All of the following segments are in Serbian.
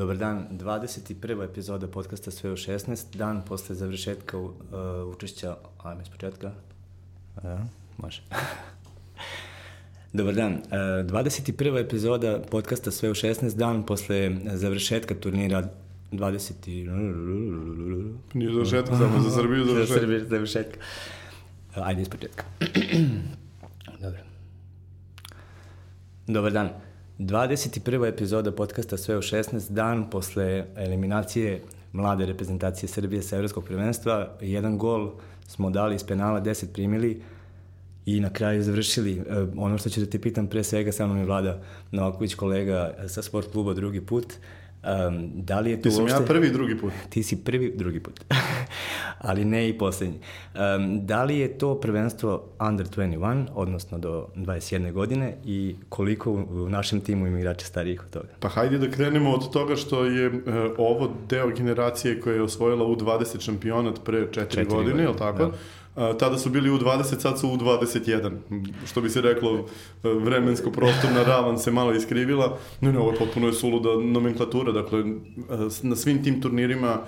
Dobar dan, 21. epizoda podcasta Sve u 16, dan posle završetka uh, učešća, ajme s početka, a, može. Dobar dan, uh, 21. epizoda podcasta Sve u 16, dan posle završetka turnira 20... Nije završetka, samo za Srbiju završetka. Za Srbiju završetka. Ajde iz početka. Dobro. Dobar dan. 21. epizoda podcasta Sve u 16 dan posle eliminacije mlade reprezentacije Srbije sa Evropskog prvenstva. Jedan gol smo dali iz penala, 10 primili i na kraju završili. E, ono što ću da te pitam pre svega, sa mnom je Vlada Novaković, kolega sa sport kluba drugi put. Um, da li je to Ti sam uopšte... ja prvi drugi put. Ti si prvi, drugi put. Ali ne i poslednji. Um, da li je to prvenstvo under 21, odnosno do 21. godine i koliko u našem timu ima igrača starijih od toga? Pa hajde da krenemo od toga što je uh, ovo deo generacije koja je osvojila u 20 šampionat pre 4, 4 godine, godine, je li tako? Da tada su bili u 20, sad su u 21. Što bi se reklo, vremensko prostorna ravan se malo iskrivila. Ne, ne, ovo je potpuno je suluda nomenklatura, dakle, na svim tim turnirima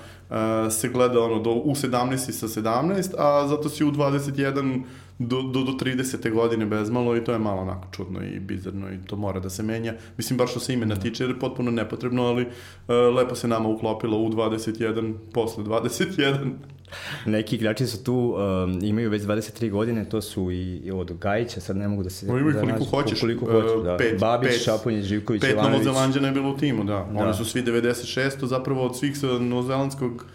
se gleda ono do u 17 sa 17, a zato si u 21 do, do, do 30. godine bezmalo i to je malo onako čudno i bizarno i to mora da se menja. Mislim, baš što se imena tiče, je potpuno nepotrebno, ali lepo se nama uklopilo u 21, posle 21. Neki igrači su tu, um, imaju već 23 godine, to su i, i od Gajića, sad ne mogu da se... Imaju da koliko nađu, hoćeš. Koliko hoćeš, da. Pet, Babić, pet, Šapunjić, Živković, Pet Novozelanđana je bilo u timu, da. da. Oni su svi 96, zapravo od svih sa novozelandskog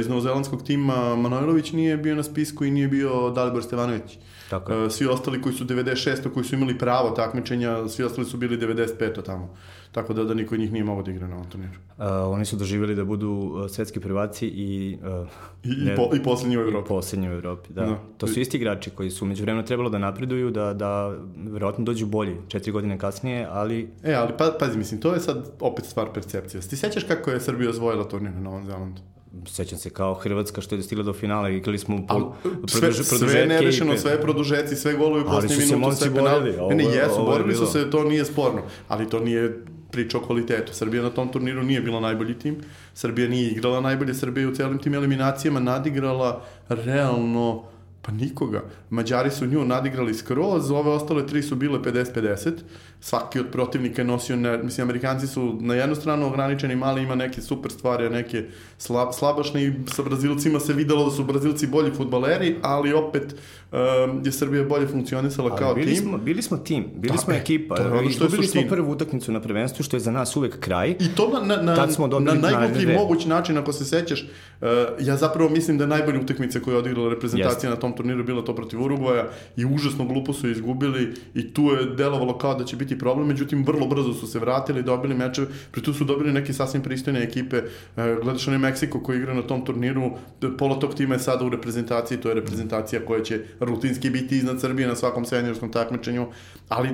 iz novozelandskog tima Manojlović nije bio na spisku i nije bio Dalibor Stevanović. Tako je. Svi ostali koji su 96. koji su imali pravo takmičenja, svi ostali su bili 95. tamo. Tako da, da niko od njih nije mogao da igra na ovom turniru. Uh, oni su doživjeli da budu svetski prvaci i... Uh, I, ne, i, po, I poslednji u Evropi. I poslednji u Evropi, da. da. To su isti igrači koji su među vremena trebalo da napreduju, da, da verovatno dođu bolji četiri godine kasnije, ali... E, ali pa, pazi, mislim, to je sad opet stvar percepcije. Ti sećaš kako je Srbija osvojila turnir na Novom Zelandu? Sećam se kao Hrvatska što je stigla do finala, igrali smo po, sve, produž, sve nerešeno, sve produžeci, sve golovi u posljednje minutu, sve penali. Ne, ne, jesu, borili su se, to nije sporno, ali to nije priča o kvalitetu. Srbija na tom turniru nije bila najbolji tim, Srbija nije igrala najbolje, Srbija u celim tim eliminacijama nadigrala realno Pa nikoga. Mađari su nju nadigrali skroz, ove ostale tri su bile 50-50. Svaki od protivnika je nosio, ne, mislim, Amerikanci su na jednu stranu ograničeni, mali ima neke super stvari, a neke slab, slabašne i sa Brazilcima se videlo da su Brazilci bolji futbaleri, ali opet um, je Srbija bolje funkcionisala ali kao bili tim. Smo, bili smo tim, bili da, smo ekipa. To je ono što je Dobili smo prvu utakmicu na prvenstvu, što je za nas uvek kraj. I to na, na, na, smo na najgluplji moguć način, ako se sećaš, uh, ja zapravo mislim da najbolja utakmica koju je odigrala reprezentacija Jeste. na tom turniru bila to protiv Urugvaja i užasno glupo su izgubili i tu je delovalo kao da će biti problem, međutim vrlo brzo su se vratili, dobili mečeve, pri tu su dobili neke sasvim pristojne ekipe. Uh, gledaš onaj Meksiko koji igra na tom turniru, pola tog tima je sada u reprezentaciji, to je reprezentacija koja će rutinski biti iznad Srbije na svakom seniorskom takmičenju, ali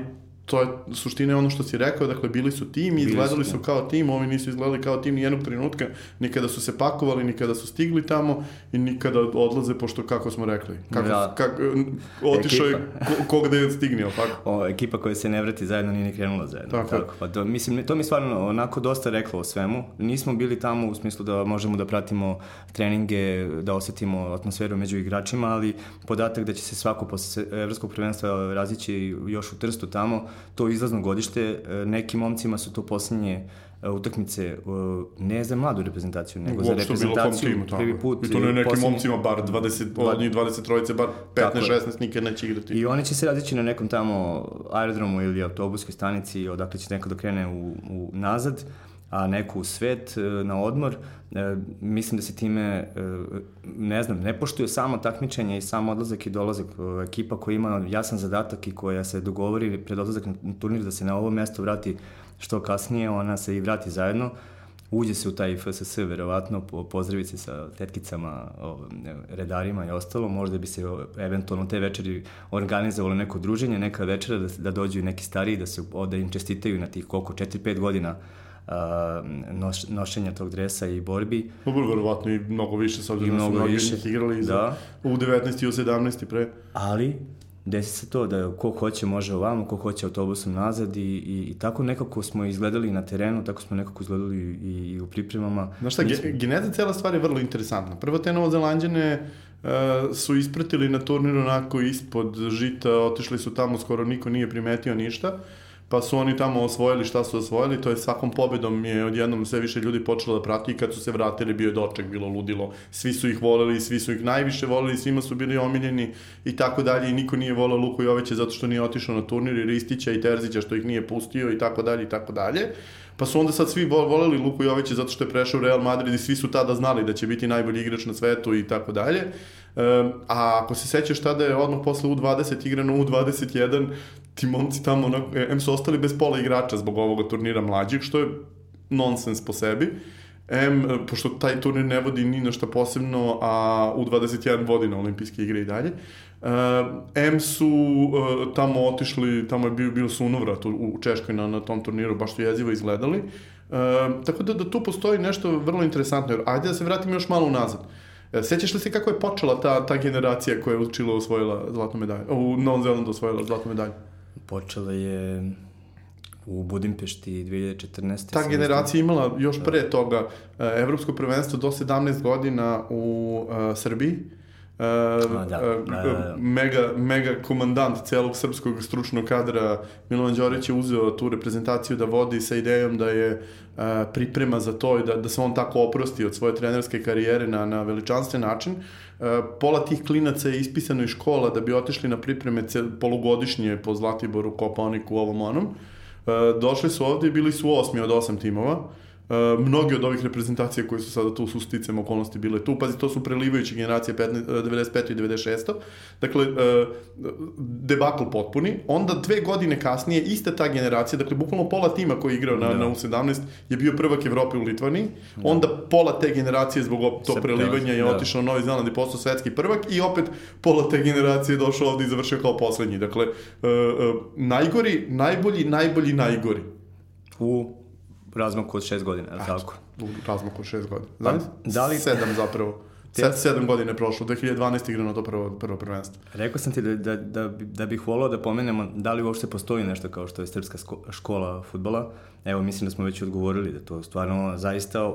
to je suština ono što si rekao, dakle bili su tim, izgledali su, kao tim, ovi nisu izgledali kao tim nijednog trenutka, nikada su se pakovali, nikada su stigli tamo i nikada odlaze, pošto kako smo rekli, kako, da. kak, otišao je ko, ko gde je stignio, tako? O, ekipa koja se ne vrati zajedno nije ni krenula zajedno. Tako, tako. Pa to, mislim, to mi stvarno onako dosta reklo o svemu. Nismo bili tamo u smislu da možemo da pratimo treninge, da osetimo atmosferu među igračima, ali podatak da će se svako posle evropskog prvenstva razići još u Trstu tamo, to izlazno godište, e, nekim momcima su to poslednje e, utakmice e, ne za mladu reprezentaciju, nego Uopšte za reprezentaciju timu, prvi put. I to ne nekim posljednje... momcima, bar 20, od njih 20 trojice, bar 15-16 nikad neće igrati. I oni će se razići na nekom tamo aerodromu ili autobuskoj stanici, odakle će neko da krene u, u nazad, a neku u svet na odmor. E, mislim da se time, e, ne znam, ne poštuje samo takmičenje i samo odlazak i dolazak. E, ekipa koja ima jasan zadatak i koja se dogovori pred odlazak na turnir da se na ovo mesto vrati što kasnije, ona se i vrati zajedno uđe se u taj FSS, verovatno, po, pozdravi se sa tetkicama, redarima i ostalo, možda bi se eventualno te večeri organizovalo neko druženje, neka večera da, da dođu neki stariji, da se da im čestitaju na tih koliko, 4-5 godina noš, nošenja tog dresa i borbi. Dobro, verovatno i mnogo više, sad da su mnogo više. njih igrali da. za, u 19. i u 17. pre. Ali, desi se to da ko hoće može ovamo, ko hoće autobusom nazad i, i, i tako nekako smo izgledali na terenu, tako smo nekako izgledali i, i u pripremama. Znaš šta, ge, geneza cela stvar je vrlo interesantna. Prvo te novozelanđane uh, su ispratili na turnir onako ispod žita, otišli su tamo, skoro niko nije primetio ništa pa su oni tamo osvojili šta su osvojili, to je svakom pobedom je odjednom sve više ljudi počelo da prati i kad su se vratili bio je doček, bilo ludilo, svi su ih voleli, svi su ih najviše voleli, svima su bili omiljeni i tako dalje i niko nije volao Luku Joveća zato što nije otišao na turnir i Ristića i Terzića što ih nije pustio i tako dalje i tako dalje. Pa su onda sad svi voleli Luku Jovića zato što je prešao Real Madrid i svi su tada znali da će biti najbolji igrač na svetu i tako dalje. A ako se sećaš tada je odmah posle U20 igrano U21, ti momci tamo, onako, em su ostali bez pola igrača zbog ovoga turnira mlađih, što je nonsens po sebi. M, pošto taj turnir ne vodi ni na šta posebno, a U21 vodi na olimpijske igre i dalje. Uh, M su uh, tamo otišli, tamo je bio, bio sunovrat u, u Češkoj na, na tom turniru, baš su jezivo izgledali. Uh, tako da, da tu postoji nešto vrlo interesantno, jer ajde da se vratimo još malo unazad. E, sećaš li se kako je počela ta, ta generacija koja je učila osvojila zlatnu medalju? U Novom Zelandu osvojila zlatnu medalju? Počela je u Budimpešti 2014. Ta generacija imala još da. pre toga e, evropsko prvenstvo do 17 godina u uh, Srbiji Uh, da, da, mega, mega komandant celog srpskog stručnog kadra Milovan Đorić je uzeo tu reprezentaciju da vodi sa idejom da je uh, priprema za to i da, da se on tako oprosti od svoje trenerske karijere na, na veličanstven način. Uh, pola tih klinaca je ispisano iz škola da bi otišli na pripreme polugodišnje po Zlatiboru, Koponiku, ovom onom. Uh, došli su ovde i bili su osmi od osam timova. Uh, mnogi od ovih reprezentacija koji su sada tu su sticam okolnosti bile tu, pazi, to su prelivajuće generacije 15, 95. i 96. Dakle, uh, debakl potpuni. Onda dve godine kasnije, ista ta generacija, dakle, bukvalno pola tima koji je igrao na, da. na U17 je bio prvak Evrope u Litvaniji. Da. Onda pola te generacije zbog to prelivanja je da. otišao na Novi Zeland i postao svetski prvak i opet pola te generacije je došao ovde i završio kao poslednji. Dakle, uh, najgori, najbolji, najbolji, najgori. U razmaku od šest godina, je tako? U razmaku od šest godina. Znam, pa, da li... Sedam zapravo. Te... Sedam godina je prošlo, 2012. igrano to prvo, prvo prvenstvo. Rekao sam ti da, da, da, da bih volao da pomenemo da li uopšte postoji nešto kao što je Srpska škola futbala. Evo, mislim da smo već odgovorili da to stvarno zaista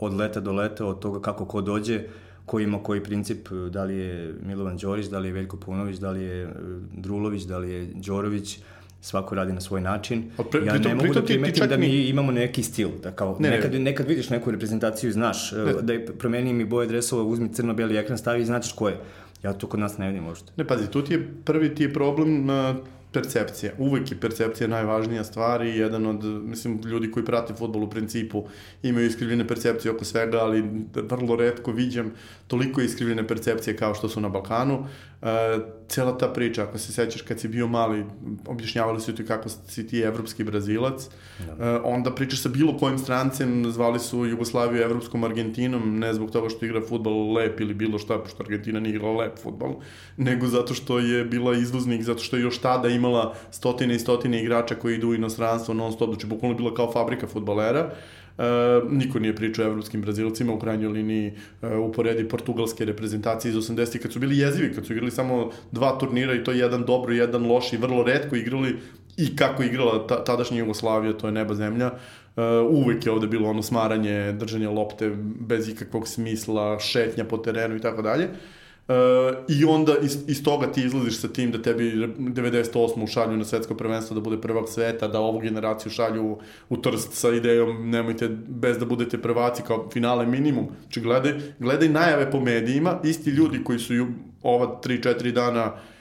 od leta do leta, od toga kako ko dođe, ko ima koji princip, da li je Milovan Đorić, da li je Veljko Punović, da li je e, Drulović, da li je Đorović, svako radi na svoj način. Pre, ja pritom, ne mogu da primetim da mi ni... imamo neki stil, da kao ne, nekad, ne. nekad vidiš neku reprezentaciju i znaš, ne. da je promeni mi boje dresova, uzmi crno-beli ekran, stavi i značiš ko je. Ja to kod nas ne vidim uopšte. Ne, pazi, tu ti je prvi ti je problem uh, percepcija. Uvek je percepcija najvažnija stvar i jedan od, mislim, ljudi koji prate futbol u principu imaju iskrivljene percepcije oko svega, ali vrlo redko viđam toliko iskrivljene percepcije kao što su na Balkanu. E, cela ta priča, ako se sećaš kad si bio mali, objašnjavali su ti kako si ti evropski brazilac, da. e, onda pričaš sa bilo kojim strancem, zvali su Jugoslaviju evropskom Argentinom, ne zbog toga što igra futbol lep ili bilo šta, pošto Argentina nije igrala lep futbol, nego zato što je bila izvoznik, zato što je još tada imala stotine i stotine igrača koji idu u inostranstvo non stop, znači bukvalno bila kao fabrika futbolera. E, niko nije pričao o evropskim brazilcima, u krajnjoj liniji e, uporedi portugalske reprezentacije iz 80. kad su bili jezivi, kad su igrali samo dva turnira i to jedan dobro jedan loš i vrlo redko igrali i kako igrala ta, tadašnja Jugoslavija, to je neba zemlja, uh, uvek je ovde bilo ono smaranje, držanje lopte bez ikakvog smisla, šetnja po terenu i tako dalje. Uh, I onda iz, iz toga ti izlaziš sa tim da tebi 98. šalju na svetsko prvenstvo da bude prvak sveta, da ovu generaciju šalju u trst sa idejom nemojte bez da budete prvaci kao finale minimum. Znači gledaj, gledaj najave po medijima, isti ljudi koji su ova 3-4 dana uh,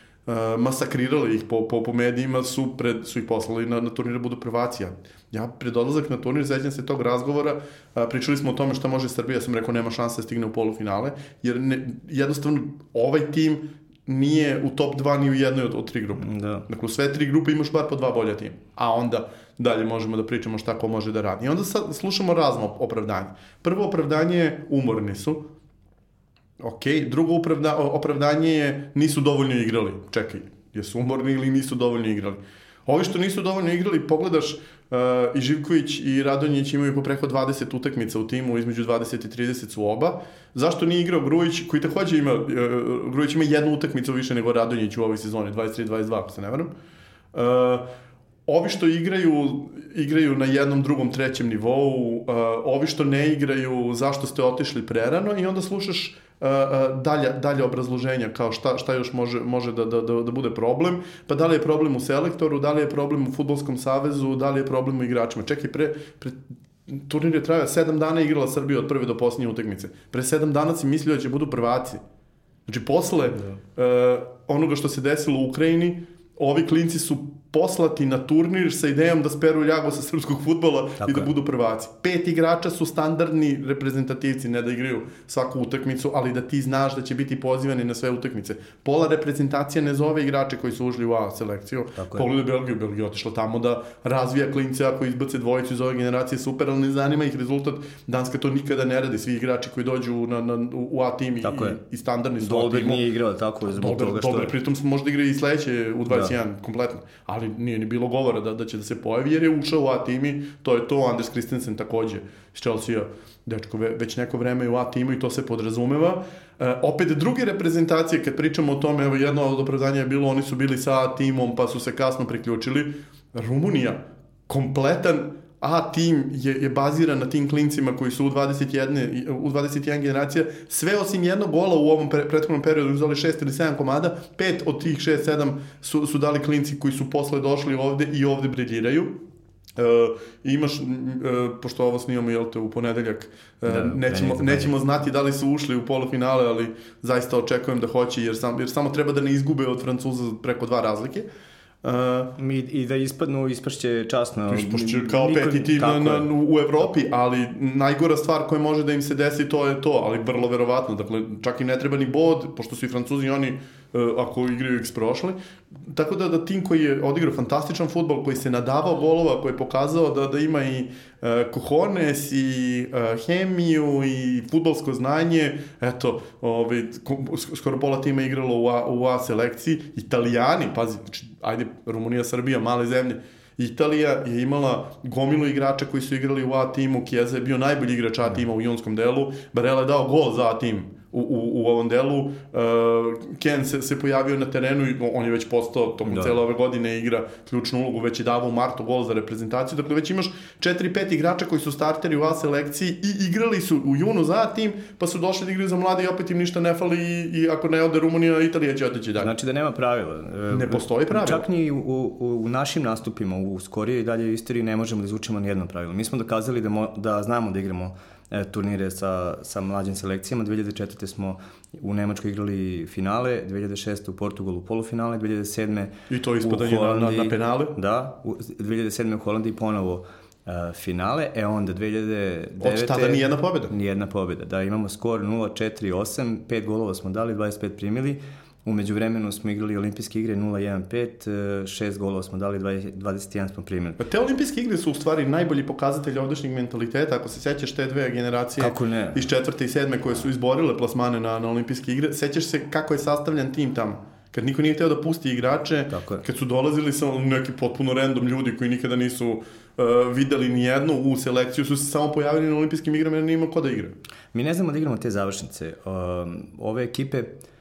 masakrirali ih po, po, po medijima su, pred, su ih poslali na, na turnire da budu prvaci. Ja, ja pred odlazak na turnir, sećam se tog razgovora, a, pričali smo o tome šta može Srbija, ja sam rekao nema šanse da stigne u polufinale, jer ne, jednostavno ovaj tim nije u top 2 ni u jednoj od, od tri grupe. Da. Dakle, u sve tri grupe imaš bar po dva bolja tima. A onda dalje možemo da pričamo šta ko može da radi. I onda sad slušamo razno opravdanje. Prvo opravdanje je umorni su. Ok, drugo opravda, opravdanje je nisu dovoljno igrali. Čekaj, jesu umorni ili nisu dovoljno igrali? Ovi što nisu dovoljno igrali, pogledaš uh, i Živković i Radonjić imaju po preko 20 utakmica u timu, između 20 i 30 su oba. Zašto nije igrao Grujić, koji takođe ima, uh, Grujić ima jednu utakmicu više nego Radonjić u ovoj sezoni, 23-22, ako se ne varam. Uh, ovi što igraju, igraju na jednom, drugom, trećem nivou, uh, ovi što ne igraju, zašto ste otišli prerano i onda slušaš uh, uh, dalje, dalje obrazloženja kao šta, šta još može, može da, da, da, da bude problem, pa da li je problem u selektoru, da li je problem u futbolskom savezu, da li je problem u igračima. Čekaj, pre, pre turnir je trajao, sedam dana igrala Srbija od prve do posljednje utakmice. Pre sedam dana si mislio da će budu prvaci. Znači, posle da. uh, onoga što se desilo u Ukrajini, ovi klinci su poslati na turnir sa idejom da speru ljago sa srpskog futbola Tako i da je. budu prvaci. Pet igrača su standardni reprezentativci, ne da igraju svaku utakmicu, ali da ti znaš da će biti pozivani na sve utakmice. Pola reprezentacija ne zove igrače koji su ušli u A selekciju. Pogledaj Belgiju, Belgija otišla tamo da razvija klince ako izbace dvojicu iz ove generacije, super, ali ne zanima ih rezultat. Danska to nikada ne radi. Svi igrači koji dođu na, na, u A tim i, i standardni su Dolber nije igrao tako zbog Dolber, toga što Dolber, pritom možda igra i sledeće u 21 da. kompletno. Ali ali nije ni bilo govora da, da će da se pojavi, jer je ušao u A timi, to je to, Anders Christensen takođe iz Chelsea, dečko već neko vreme u A timu i to se podrazumeva. E, opet druge reprezentacije, kad pričamo o tome, evo jedno od opravdanja je bilo, oni su bili sa A timom pa su se kasno priključili. Rumunija, kompletan A tim je, je baziran na tim klincima koji su u 21, u 21 generacija, sve osim jednog gola u ovom pre, prethodnom periodu, uzeli 6 ili 7 komada, pet od tih 6, 7 su, su dali klinci koji su posle došli ovde i ovde briljiraju. Uh, imaš, uh, pošto ovo snimamo jel te, u ponedeljak, uh, da, nećemo, nećemo znati da li su ušli u polufinale, ali zaista očekujem da hoće, jer, sam, jer samo treba da ne izgube od Francuza preko dva razlike. Uh, Mi, I da ispadnu, ispašće časno. Ispašće kao niko, peti tim na, na, u Evropi, ali najgora stvar koja može da im se desi to je to, ali vrlo verovatno. Dakle, čak i ne treba ni bod, pošto su i Francuzi oni ako igraju X prošli. Tako da, da tim koji je odigrao fantastičan futbol, koji se nadavao golova, koji je pokazao da, da ima i uh, kohones i uh, hemiju i futbolsko znanje, eto, ovaj, skoro pola tima igralo u A, u A selekciji. Italijani, pazi, znači, ajde, Rumunija, Srbija, male zemlje, Italija je imala gomilu igrača koji su igrali u A timu, Kjeza je bio najbolji igrač A tima u jonskom delu, Barella je dao gol za A tim u, u, u ovom delu. Uh, Ken se, se pojavio na terenu i on je već postao tokom da. cele ove godine igra ključnu ulogu, već je davao u martu gol za reprezentaciju. Dakle, već imaš 4-5 igrača koji su starteri u A selekciji i igrali su u junu za tim, pa su došli da igraju za mlade i opet im ništa ne fali i, i ako ne ode Rumunija, Italija će otići dalje. Znači da nema pravila. E, ne postoji pravila. Čak ni u, u, u našim nastupima u skorije i dalje istoriji ne možemo da izvučemo ni jedno pravilo. Mi smo dokazali da, mo, da znamo da igramo turnire sa, sa mlađim selekcijama. 2004. smo u Nemačkoj igrali finale, 2006. u Portugalu polufinale, 2007. I to ispadanje na, na, na penale? Da, u, 2007. u Holandiji ponovo uh, finale, e onda 2009. Od tada nijedna pobjeda? Nijedna pobjeda, da, imamo skor 0-4-8, 5 golova smo dali, 25 primili, Umeđu vremenu smo igrali olimpijske igre 0-1-5, e, šest golova smo dali, 21 smo primili. Pa te olimpijske igre su u stvari najbolji pokazatelj ovdašnjeg mentaliteta, ako se sećaš te dve generacije kako ne? iz četvrte i sedme koje su izborile plasmane na, na olimpijske igre, sećaš se kako je sastavljan tim tamo? Kad niko nije hteo da pusti igrače, kad su dolazili sa neki potpuno random ljudi koji nikada nisu uh, videli ni jednu u selekciju, su se samo pojavili na olimpijskim igrama jer nima ko da igra. Mi ne znamo da igramo te završnice. Uh, ove ekipe, Uh,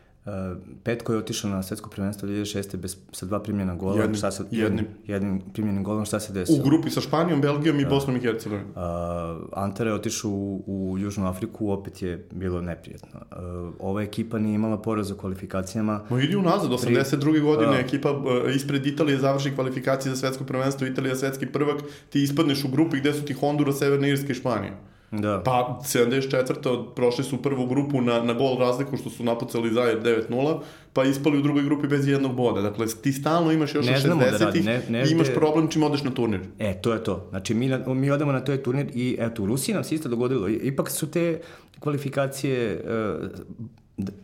Petko je otišao na svetsko prvenstvo 2006. Bez, sa dva primljena gola. Jednim, šta se, jednim. jednim primljenim golom, šta se desilo? U grupi sa Španijom, Belgijom i da. Bosnom i Hercegovinom. Uh, Antara je otišao u, u Južnu Afriku, opet je bilo neprijetno. Uh, ova ekipa nije imala poraz u kvalifikacijama. Ma idi unazad, 82. godine uh, ekipa uh, ispred Italije završi kvalifikacije za svetsko prvenstvo, Italija svetski prvak, ti ispadneš u grupi gde su ti Honduras, Severna Irska i Španija. Da. Pa 74. prošli su prvu grupu na, na gol razliku što su napucali Zajer 9-0, pa ispali u drugoj grupi bez jednog boda. Dakle, ti stalno imaš još ne 60-ih da ne, ne, i imaš problem čim odeš na turnir. E, to je to. Znači, mi, mi odemo na taj turnir i eto, u Rusiji nam se isto dogodilo. Ipak su te kvalifikacije uh,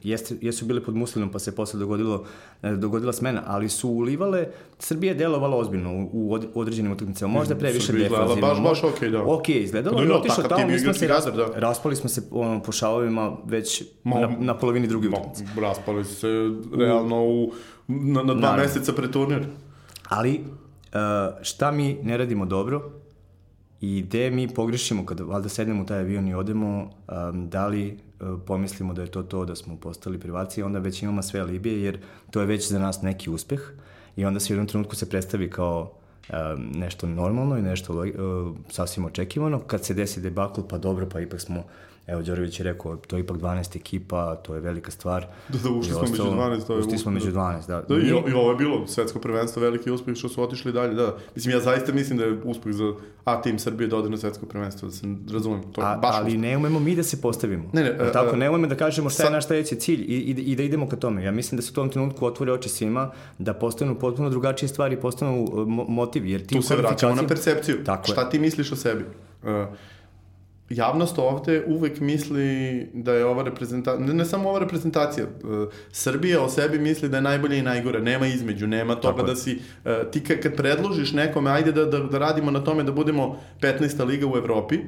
jeste, jesu bile pod muslinom pa se posle dogodilo, e, dogodila smena, ali su ulivale, Srbija je delovala ozbiljno u, u, od, u određenim utakmicama, možda previše defanzivno. Baš, baš ok, da. Ok, izgledalo, no, otišao tamo, mi smo se razred, da. raspali smo se ono, po šavovima već ma, na, na polovini druge utakmice. Raspali se realno u, na, na dva meseca pre turnir. Ali šta mi ne radimo dobro i gde mi pogrešimo kada valjda sednemo u taj avion i odemo, um, da li pomislimo da je to to da smo postali privaci, onda već imamo sve alibije jer to je već za nas neki uspeh i onda se u jednom trenutku se predstavi kao um, nešto normalno i nešto uh, sasvim očekivano. Kad se desi debakl, pa dobro, pa ipak smo Evo, Đorović je rekao, to je ipak 12 ekipa, to je velika stvar. Da, da, ušli smo među 12. To je ušli smo među 12, da. da i, I ovo je bilo svetsko prvenstvo, veliki uspeh što su otišli dalje, da. Mislim, ja zaista mislim da je uspeh za A tim Srbije da ode na svetsko prvenstvo, da se razumem. To je A, baš ali uspeh. ne umemo mi da se postavimo. Ne, ne. A, tako, ne umemo da kažemo šta je naš sledeći cilj i, i, i da idemo ka tome. Ja mislim da se u tom trenutku otvore oči svima, da postanu potpuno drugačije stvari, postanu motiv, jer ti tu se vraćamo na percepciju. Tako šta je. ti misliš o sebi? Uh, javnost ovde uvek misli da je ova reprezentacija, ne, ne samo ova reprezentacija, uh, Srbija o sebi misli da je najbolje i najgore, nema između, nema toga Tako da si, uh, ti kad predložiš nekome, ajde da, da, da radimo na tome da budemo 15. liga u Evropi,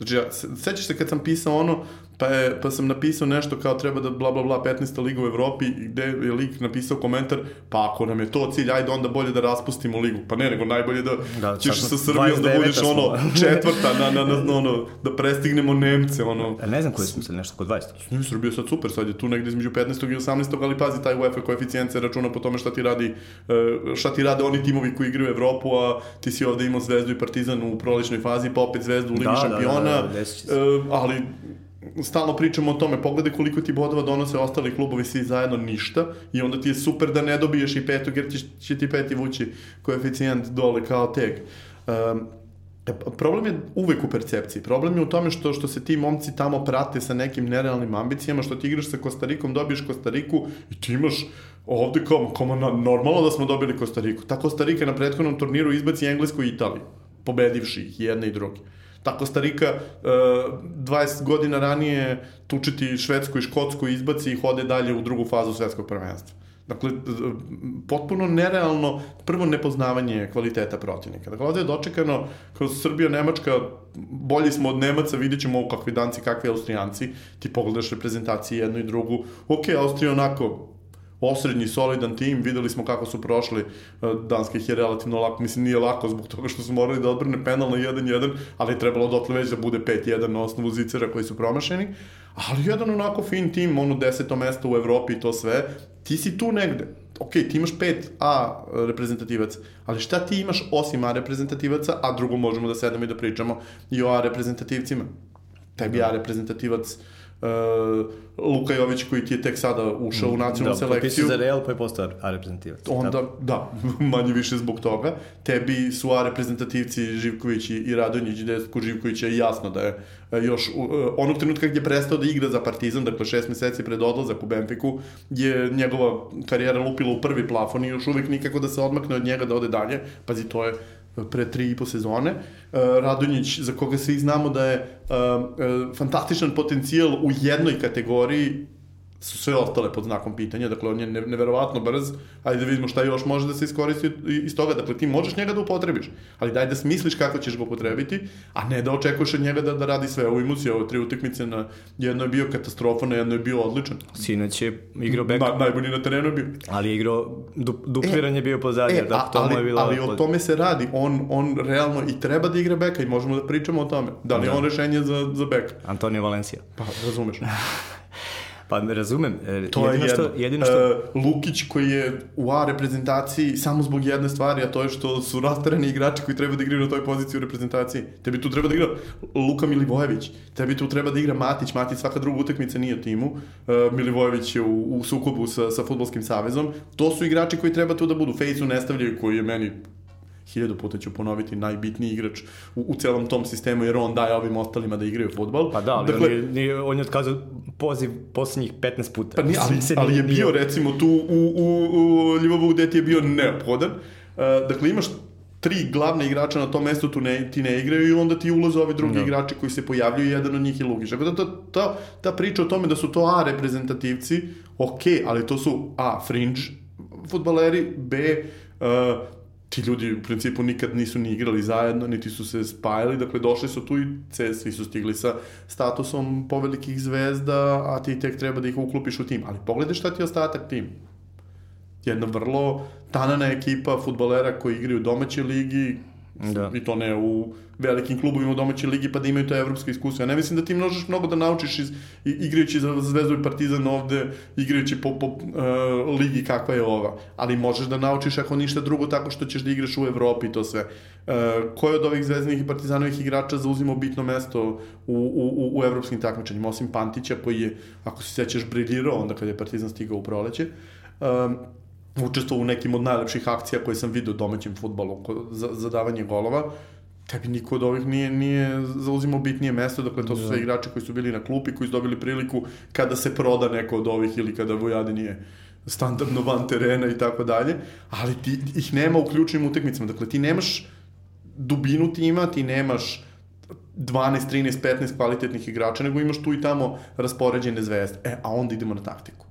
Znači, ja, sećaš se kad sam pisao ono, pa, je, pa sam napisao nešto kao treba da bla bla bla 15. liga u Evropi gde je lik napisao komentar pa ako nam je to cilj ajde onda bolje da raspustimo ligu pa ne nego najbolje da, da ćeš sa Srbijom da budeš smo. ono četvrta na, na, na, ono da prestignemo Nemce ono A ne znam koji smo se nešto kod 20 ne, Srbija sad super sad je tu negde između 15. i 18. ali pazi taj UEFA koeficijent se računa po tome šta ti radi e, šta ti rade oni timovi koji igraju u Evropu a ti si ovde imao Zvezdu i Partizan u prolećnoj fazi pa opet Zvezdu u Ligi da, šampiona da, da, da, da, da, ali stalno pričamo o tome, pogledaj koliko ti bodova donose ostali klubovi svi zajedno ništa i onda ti je super da ne dobiješ i petog jer će, će ti peti vući koeficijent dole kao teg. Um, Problem je uvek u percepciji. Problem je u tome što što se ti momci tamo prate sa nekim nerealnim ambicijama, što ti igraš sa Kostarikom, dobiješ Kostariku i ti imaš ovde kao, kao na, normalno da smo dobili Kostariku. Ta Kostarika na prethodnom turniru izbaci Englesku i Italiju, pobedivši ih jedne i druge. Ta Kostarika uh, 20 godina ranije tučiti Švedsku i Škotsku izbaci i hode dalje u drugu fazu svetskog prvenstva. Dakle, potpuno nerealno prvo nepoznavanje kvaliteta protivnika. Dakle, ovde je dočekano kroz Srbija, Nemačka, bolji smo od Nemaca, vidjet ćemo kakvi danci, kakvi Austrijanci, ti pogledaš reprezentacije jednu i drugu, ok, Austrija onako osrednji, solidan tim, videli smo kako su prošli, e, Danska ih je relativno lako, mislim nije lako zbog toga što su morali da odbrne penal na 1-1, ali je trebalo dotle već da bude 5-1 na osnovu zicera koji su promašeni, ali jedan onako fin tim, ono deseto mesto u Evropi i to sve, ti si tu negde, ok, ti imaš 5 A reprezentativaca, ali šta ti imaš osim A reprezentativaca, a drugo možemo da sedemo i da pričamo i o A reprezentativcima. Tebi A reprezentativac uh, Luka Jović koji ti je tek sada ušao u mm, nacionalnu da, selekciju. Da, za Real pa je postao A reprezentativac. Onda, da, manje više zbog toga. Tebi su A reprezentativci Živković i, i Radonjić, gde kod Živkovića je jasno da je uh, još uh, onog trenutka gdje je prestao da igra za Partizan, dakle šest meseci pred odlazak u Benfiku, je njegova karijera lupila u prvi plafon i još uvek nikako da se odmakne od njega da ode dalje. Pazi, to je pre tri i po sezone. Uh, Radonjić, za koga svi znamo da je uh, uh, fantastičan potencijal u jednoj kategoriji, su sve ostale pod znakom pitanja, dakle on je neverovatno brz, ajde da vidimo šta još može da se iskoristi iz toga, dakle ti možeš njega da upotrebiš, ali daj da smisliš kako ćeš ga upotrebiti, a ne da očekuješ od njega da, da radi sve. Ovo imusi, ovo tri utakmice, na jedno je bio katastrofa, na jedno je bio odličan. Sinoć je igrao bek. Na, najbolji na terenu je bio. Ali je igrao, du, dupliran e, je bio pozadnje, e, da, to ali, je bilo... Ali o tome se radi, on, on realno i treba da igra beka i možemo da pričamo o tome. Da li da. on rešenje za, za bek? Antonio Valencija. Pa, razumeš. Pa razumem. E, to jedino je što, jedino što... Uh, Lukić koji je u A reprezentaciji samo zbog jedne stvari, a to je što su rastarani igrači koji treba da igraju na toj poziciji u reprezentaciji. Tebi tu treba da igra Luka Milivojević, tebi tu treba da igra Matić, Matić svaka druga utakmica nije u timu, uh, Milivojević je u, u sukobu sa, sa futbolskim savezom. To su igrači koji treba tu da budu. Fejsu ne stavljaju koji je meni hiljadu puta ću ponoviti, najbitniji igrač u, u celom tom sistemu, jer on daje ovim ostalima da igraju futbol. Pa da, ali dakle, on, je, on je otkazao poziv poslednjih 15 puta. Pa nije, ali, ali je bio recimo tu u, u, u Ljubovu gde ti je bio neophodan. Uh, dakle, imaš tri glavne igrača na tom mestu tu ne, ti ne igraju i onda ti ulaze ovi drugi no. Da. igrači koji se pojavljuju jedan od njih je Lukić. Tako da ta, ta, ta priča o tome da su to A reprezentativci, ok, ali to su A fringe futbaleri, B uh, ti ljudi u principu nikad nisu ni igrali zajedno, niti su se spajali, dakle došli su tu i C, svi su stigli sa statusom povelikih zvezda, a ti tek treba da ih uklopiš u tim. Ali pogledaj šta ti je ostatak tim. Jedna vrlo tanana ekipa futbolera koji igraju u domaćoj ligi, da. i to ne u velikim klubovima u domaćoj ligi pa da imaju to evropsko iskustvo. Ja ne mislim da ti možeš mnogo da naučiš iz, igrajući za Zvezdu i Partizan ovde, igrajući po, po uh, ligi kakva je ova. Ali možeš da naučiš ako ništa drugo tako što ćeš da igraš u Evropi i to sve. Uh, ko je od ovih zvezdanih i partizanovih igrača zauzimao bitno mesto u, u, u, u evropskim takmičenjima, osim Pantića koji je, ako se sećaš, briljirao onda kada je Partizan stigao u proleće. Um, učestvovao u nekim od najlepših akcija koje sam vidio u domaćem futbolu za, za davanje golova tebi niko od ovih nije, nije zauzimao bitnije mesto, dakle to su sve da. igrači koji su bili na klupi, koji su dobili priliku kada se proda neko od ovih ili kada Vojade nije standardno van terena i tako dalje, ali ti ih nema u ključnim utakmicama, dakle ti nemaš dubinu tima, ti nemaš 12, 13, 15 kvalitetnih igrača, nego imaš tu i tamo raspoređene zvezde. E, a onda idemo na taktiku.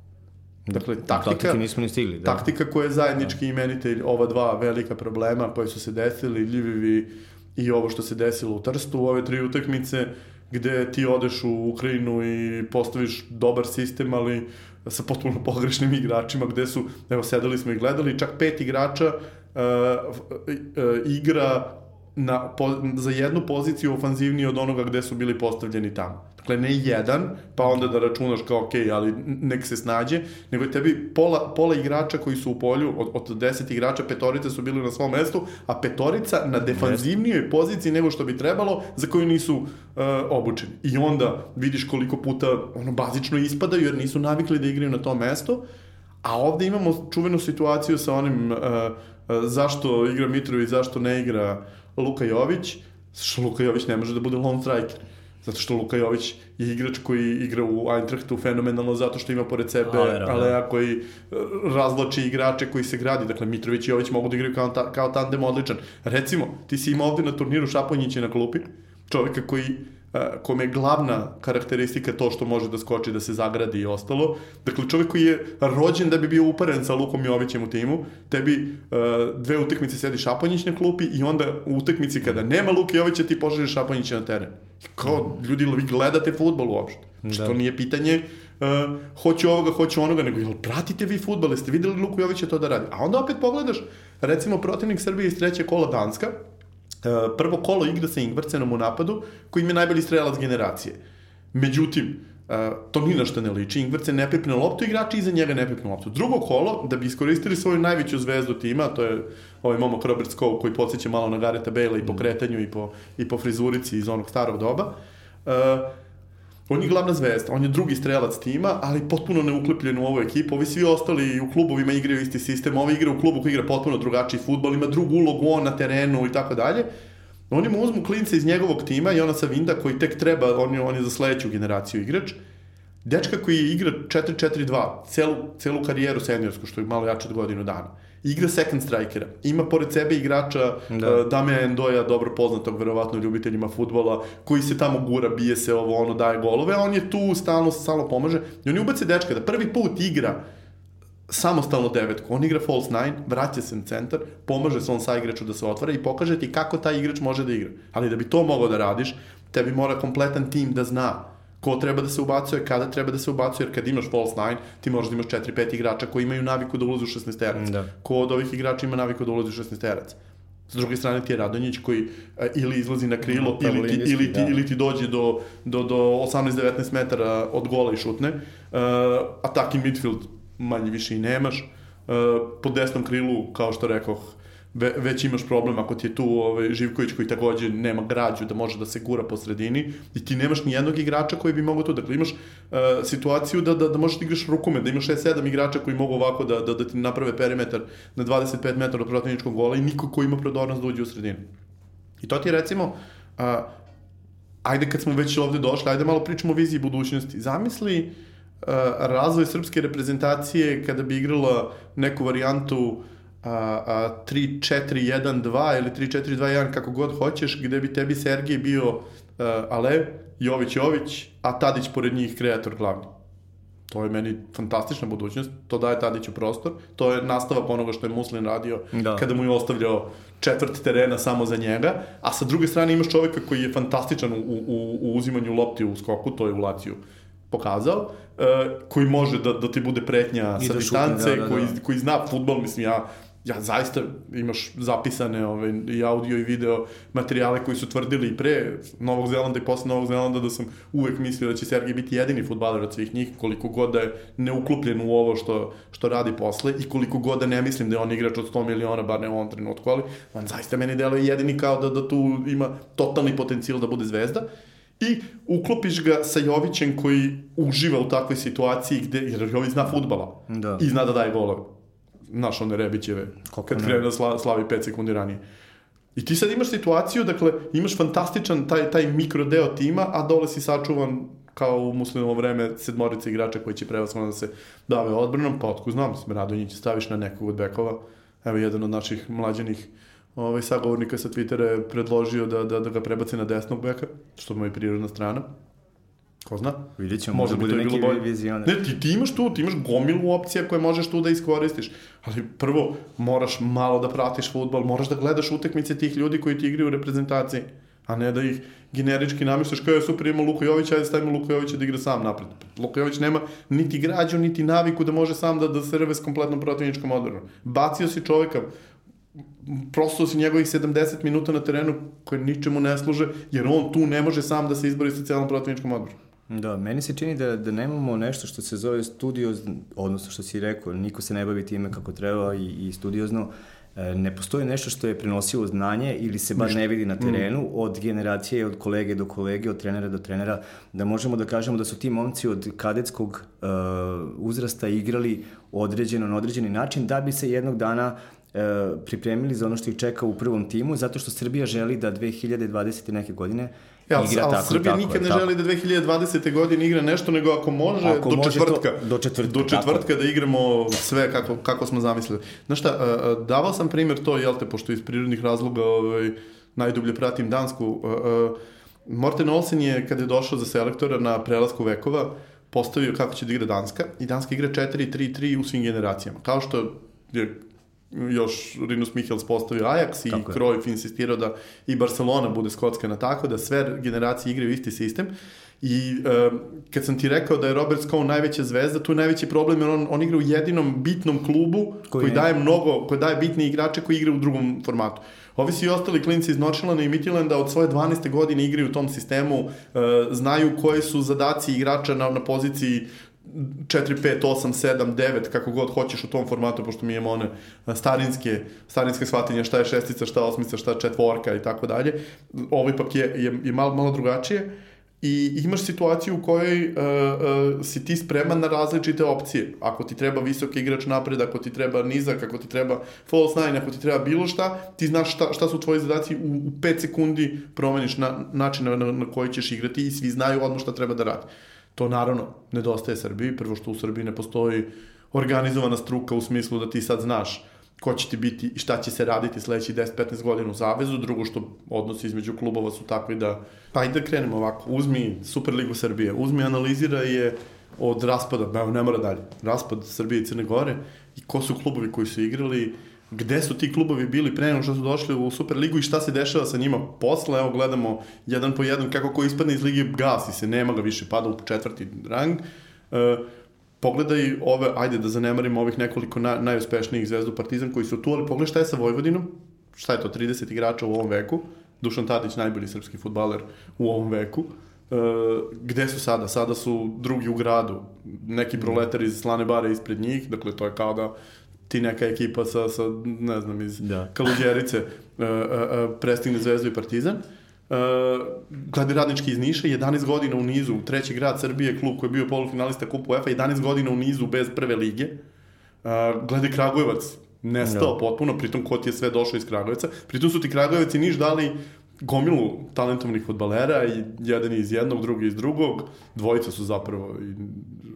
Dakle, taktika, nismo ni stigli. Da. Taktika koja je zajednički da. imenitelj ova dva velika problema koji su se desili, Ljivivi i ovo što se desilo u Trstu, u ove tri utakmice, gde ti odeš u Ukrajinu i postaviš dobar sistem, ali sa potpuno pogrešnim igračima, gde su, evo, sedeli smo i gledali, čak pet igrača uh, uh, igra na, po, za jednu poziciju ofanzivniji od onoga gde su bili postavljeni tamo. Dakle, ne jedan, pa onda da računaš kao, ok, ali nek se snađe, nego je tebi pola, pola igrača koji su u polju, od, od deset igrača, petorica su bili na svom mestu, a petorica na defanzivnijoj poziciji nego što bi trebalo, za koju nisu uh, obučeni. I onda vidiš koliko puta ono bazično ispadaju, jer nisu navikli da igraju na to mesto, a ovde imamo čuvenu situaciju sa onim uh, uh, zašto igra Mitrović, zašto ne igra Luka Jović, što Luka Jović ne može da bude lone striker. Zato što Luka Jović je igrač koji igra u Eintrachtu fenomenalno zato što ima pored sebe Alea koji e, razloči igrače koji se gradi. Dakle, Mitrović i Jović mogu da igraju kao, ta, kao tandem odličan. Recimo, ti si imao ovde na turniru Šaponjića na klupi, čoveka koji kome je glavna karakteristika to što može da skoči, da se zagradi i ostalo. Dakle, čovjek koji je rođen da bi bio uparen sa Lukom Jovićem u timu, tebi dve utakmice sedi Šaponjić na klupi i onda u utakmici kada nema Luka Jovića ti poželiš Šaponjića na teren. Kao, ljudi, vi gledate futbol uopšte. Da. Što nije pitanje uh, hoću ovoga, hoću onoga, nego jel pratite vi futbol, jeste videli Luku Jovića to da radi? A onda opet pogledaš, recimo protivnik Srbije iz treće kola Danska, prvo kolo igra sa Ingvarcenom u napadu, koji im je najbolji strelac generacije. Međutim, Uh, to ni na što ne liči. Ingvarcen ne pipne loptu, igrači iza njega ne pipne loptu. Drugo kolo, da bi iskoristili svoju najveću zvezdu tima, to je ovaj momak Robert Skov koji podsjeća malo na Gareta Bale i po kretanju i po, i po frizurici iz onog starog doba. Uh, On je glavna zvezda, on je drugi strelac tima, ali potpuno neuklepljen u ovu ekipu. Ovi svi ostali u klubovima igraju isti sistem, ovi igra u klubu koji igra potpuno drugačiji futbol, ima drugu ulogu on na terenu i tako dalje. Oni mu uzmu klince iz njegovog tima i ona sa Vinda koji tek treba, on je, on je za sledeću generaciju igrač. Dečka koji igra 4-4-2, celu, celu karijeru seniorsku, što je malo jače od godinu dana igra second strikera. Ima pored sebe igrača da. uh, Dame Endoja, dobro poznatog verovatno ljubiteljima futbola, koji se tamo gura, bije se ovo, ono, daje golove, a on je tu, stalno stalno pomaže. I oni ubace dečka da prvi put igra samostalno devetku. On igra false nine, vraća se na centar, pomaže svom sa igraču da se otvara i pokaže ti kako taj igrač može da igra. Ali da bi to mogao da radiš, tebi mora kompletan tim da zna ko treba da se ubacuje, kada treba da se ubacuje, jer kad imaš false nine, ti možeš da imaš 4-5 igrača koji imaju naviku da ulaze u 16 terac. Da. Ko od ovih igrača ima naviku da ulaze u 16 terac? S druge strane ti je Radonjić koji a, ili izlazi na krilo no, ili, ti, ili, ti, da. ili ti dođe do, do, do 18-19 metara od gola i šutne. Uh, attacking midfield manje više i nemaš. Uh, po desnom krilu, kao što rekoh, ve, već imaš problem ako ti je tu ovaj, Živković koji takođe nema građu da može da se gura po sredini i ti nemaš ni jednog igrača koji bi mogao to. Dakle, imaš uh, situaciju da, da, da možeš da igraš rukume, da imaš 6-7 igrača koji mogu ovako da, da, da ti naprave perimetar na 25 metara od protivničkog gola i niko ko ima prodornost da uđe u sredinu. I to ti je recimo, uh, ajde kad smo već ovde došli, ajde malo pričamo o viziji budućnosti. Zamisli uh, razvoj srpske reprezentacije kada bi igrala neku varijantu uh, a, a, 3-4-1-2 ili 3-4-2-1 kako god hoćeš, gde bi tebi Sergij bio uh, Alev, Jović Jović, a Tadić pored njih kreator glavni. To je meni fantastična budućnost, to daje Tadiću prostor, to je nastavak onoga što je Muslin radio da. kada mu je ostavljao četvrt terena samo za njega, a sa druge strane imaš čoveka koji je fantastičan u, u, u uzimanju lopti u skoku, to je u Laciju pokazao, uh, koji može da, da ti bude pretnja I sa da distance, da, da, koji, da. koji zna futbol, mislim, ja ja zaista imaš zapisane ove, i audio i video materijale koji su tvrdili i pre Novog Zelanda i posle Novog Zelanda da sam uvek mislio da će Sergej biti jedini futbaler od svih njih, koliko god da je neuklupljen u ovo što, što radi posle i koliko god da ne mislim da je on igrač od 100 miliona, bar ne u ovom trenutku, ali on zaista meni deluje jedini kao da, da tu ima totalni potencijal da bude zvezda i uklopiš ga sa Jovićem koji uživa u takvoj situaciji gde, jer Jović zna futbala da. i zna da daje golove znaš, one Rebićeve, Kako kad krene da sla, slavi 5 sekundi ranije. I ti sad imaš situaciju, dakle, imaš fantastičan taj, taj mikro deo tima, a dole si sačuvan kao u muslimovo vreme sedmorice igrača koji će prevasno da se dave odbranom, pa otko znam, mislim, Radonjić staviš na nekog od bekova. Evo, jedan od naših mlađenih ovaj, sagovornika sa Twittera je predložio da, da, da ga prebaci na desnog beka, što mu je prirodna strana. Ko zna? Vidjet ćemo, možda bude neki vizioner. Ne, ti, ti imaš tu, ti imaš gomilu opcija koje možeš tu da iskoristiš. Ali prvo, moraš malo da pratiš futbol, moraš da gledaš utekmice tih ljudi koji ti igraju u reprezentaciji, a ne da ih generički namištaš kao je super, ima Luka Jović, ajde stavimo Luka Jovića da igra sam napred. Luka Jović nema niti građu, niti naviku da može sam da, da se rve s kompletnom protivničkom odbranom. Bacio si čoveka, prosto si njegovih 70 minuta na terenu koje ničemu ne služe, jer on tu ne može sam da se izbori sa celom protivničkom odbranom. Da, meni se čini da, da nemamo nešto što se zove studio, odnosno što si rekao, niko se ne bavi time kako treba i, i studiozno. E, ne postoji nešto što je prenosilo znanje ili se bar ne vidi na terenu mm. od generacije, od kolege do kolege, od trenera do trenera, da možemo da kažemo da su ti momci od kadetskog uh, uzrasta igrali određeno na određeni način da bi se jednog dana uh, pripremili za ono što ih čeka u prvom timu, zato što Srbija želi da 2020. neke godine Ja, igra ali tako, Srbija tako, nikad ne tako. želi da 2020. godine igra nešto, nego ako može, ako do, može četvrtka, to, do četvrtka. Do četvrtka da igramo sve kako, kako smo zamislili. Znaš šta, davao sam primjer to, jel te, pošto iz prirodnih razloga ovaj, najdublje pratim Dansku. Morten Olsen je, kada je došao za selektora na prelasku vekova, postavio kako će da igra Danska i Danska igra 4-3-3 u svim generacijama. Kao što je još Rinus Michels postavio Ajax i Tako Cruyff insistirao da i Barcelona bude skockana tako, da sve generacije igraju isti sistem. I uh, kad sam ti rekao da je Robert Scone najveća zvezda, tu je najveći problem jer on, on igra u jedinom bitnom klubu koji, koji daje mnogo, koji daje bitni igrače koji igra u drugom formatu. Ovi svi ostali klinci iz Norčelana i Mitilanda od svoje 12. godine igraju u tom sistemu, uh, znaju koji su zadaci igrača na, na poziciji 4, 5, 8, 7, 9, kako god hoćeš u tom formatu, pošto mi imamo one starinske, starinske shvatinje šta je šestica, šta je osmica, šta je četvorka i tako dalje. Ovo ipak je, je, je malo, malo drugačije i imaš situaciju u kojoj uh, uh, si ti spreman na različite opcije. Ako ti treba visoki igrač napred, ako ti treba nizak, ako ti treba false nine, ako ti treba bilo šta, ti znaš šta, šta su tvoji zadaci, u, u 5 sekundi promeniš na, način na, na, koji ćeš igrati i svi znaju odmah šta treba da radi. To naravno nedostaje Srbiji, prvo što u Srbiji ne postoji organizovana struka u smislu da ti sad znaš ko će ti biti i šta će se raditi sledeći 10-15 godina u Zavezu, drugo što odnosi između klubova su takvi da, pa ajde da krenemo ovako, uzmi Superligu Srbije, uzmi analizira je od raspada, ne mora dalje, raspad Srbije i Crne Gore i ko su klubovi koji su igrali, gde su ti klubovi bili pre nego što su došli u Superligu i šta se dešava sa njima posle, evo gledamo jedan po jedan kako ko ispadne iz ligi gasi se, nema ga više, pada u četvrti rang. E, pogledaj ove, ajde da zanemarimo ovih nekoliko na, najuspešnijih zvezdu Partizan koji su tu, ali pogledaj šta je sa Vojvodinom, šta je to, 30 igrača u ovom veku, Dušan Tadić, najbolji srpski futbaler u ovom veku, Uh, gde su sada? Sada su drugi u gradu, neki proletar iz Slane Bare ispred njih, dakle to je kao da ti neka ekipa sa, sa ne znam, iz da. Kaluđerice uh, uh, uh, prestigne Zvezdu i Partizan. Uh, glede radnički iz Niša, 11 godina u nizu, treći grad Srbije, klub koji je bio polufinalista kupu UEFA, 11 godina u nizu bez prve lige. Uh, glede Kragujevac, nestao da. potpuno, pritom ko ti je sve došao iz Kragujevca. Pritom su ti Kragujevac i Niš dali gomilu talentovnih futbalera i jedan iz jednog, drugi iz drugog. Dvojica su zapravo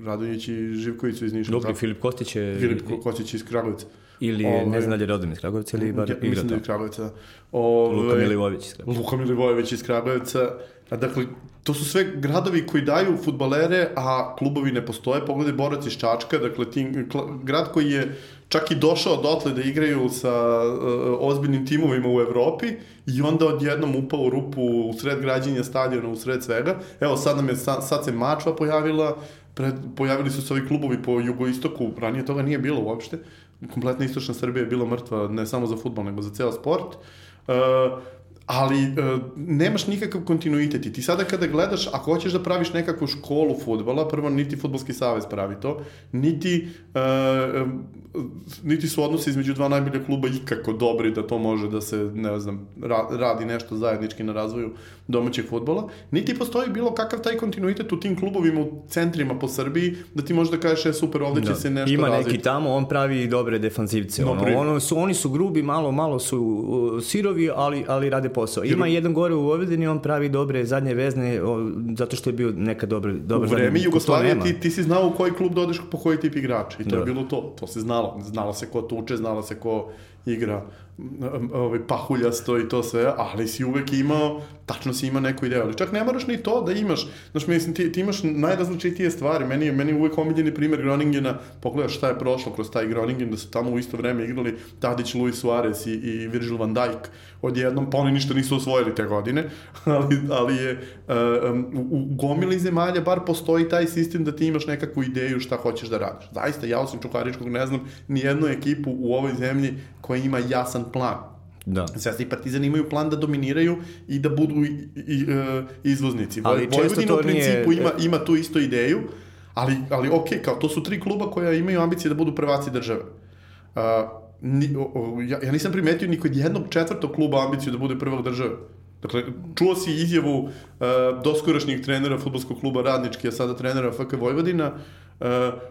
Radonjić i Živković su iz Niša. Dobro, Filip Kostić je... Filip Kostić iz Kragujevca. Ili je, ne znam da je rodom iz Kragujevca ili bar ja, igra Mislim da je Kragujevca. Ove, Luka Milivojević iz Kragujevca. Luka Milivojević iz Kragujevca. A dakle, to su sve gradovi koji daju futbalere, a klubovi ne postoje. Pogledaj Borac iz Čačka, dakle, tim, grad koji je čak i došao dotle da igraju sa uh, ozbiljnim timovima u Evropi i onda odjednom upao u rupu u sred građenja stadiona, u sred svega. Evo, sad, nam je, sad, sad se Mačva pojavila, pred, pojavili su se ovi klubovi po jugoistoku, ranije toga nije bilo uopšte. Kompletna istočna Srbija je bila mrtva ne samo za futbol, nego za ceo sport. Uh, ali uh, nemaš nikakav kontinuitet i ti sada kada gledaš, ako hoćeš da praviš nekakvu školu futbala, prvo niti futbolski savez pravi to, niti, uh, niti su odnose između dva najbolja kluba ikako dobri da to može da se, ne znam, ra radi nešto zajednički na razvoju domaćeg futbola, niti postoji bilo kakav taj kontinuitet u tim klubovima u centrima po Srbiji, da ti možeš da kažeš, je super, ovde će da. se nešto Ima razviti. neki tamo, on pravi dobre defanzivce. Ono, ono su, oni su grubi, malo, malo su uh, sirovi, ali, ali rade posao. Ima Jer... jedan gore u Vojvodini, on pravi dobre zadnje vezne, o, zato što je bio neka dobar, dobar U vreme Jugoslavije ti, ti si znao u koji klub dodeš da po koji tip igrača i to da. je bilo to. To se znalo. Znalo se ko tuče, znalo se ko igra ovaj, pahuljasto i to sve, ali si uvek imao, tačno si ima neku ideju, ali čak ne moraš ni to da imaš, znaš, mislim, ti, ti imaš najrazličitije stvari, meni je, meni je uvek omiljeni primer Groningena, pogledaš šta je prošlo kroz taj Groningen, da su tamo u isto vreme igrali Tadić, Luis Suarez i, i Virgil van Dijk, odjednom, pa oni ništa nisu osvojili te godine, ali, ali je um, u, u gomili zemalja bar postoji taj sistem da ti imaš nekakvu ideju šta hoćeš da radiš. Zaista, ja osim Čukaričkog ne znam ni jednu ekipu u ovoj zemlji koja ima jasan plan. Da. Zvezda i Partizan imaju plan da dominiraju i da budu i, i, uh, izvoznici. Ali Vojvodina u principu nije... ima, ima tu isto ideju, ali, ali ok, kao to su tri kluba koja imaju ambicije da budu prvaci države. Uh, ni, o, o, ja, ja nisam primetio ni kod jednog četvrtog kluba ambiciju da bude prvog države. Dakle, čuo si izjavu uh, doskorašnjih trenera futbolskog kluba Radnički, a sada trenera FK Vojvodina, uh,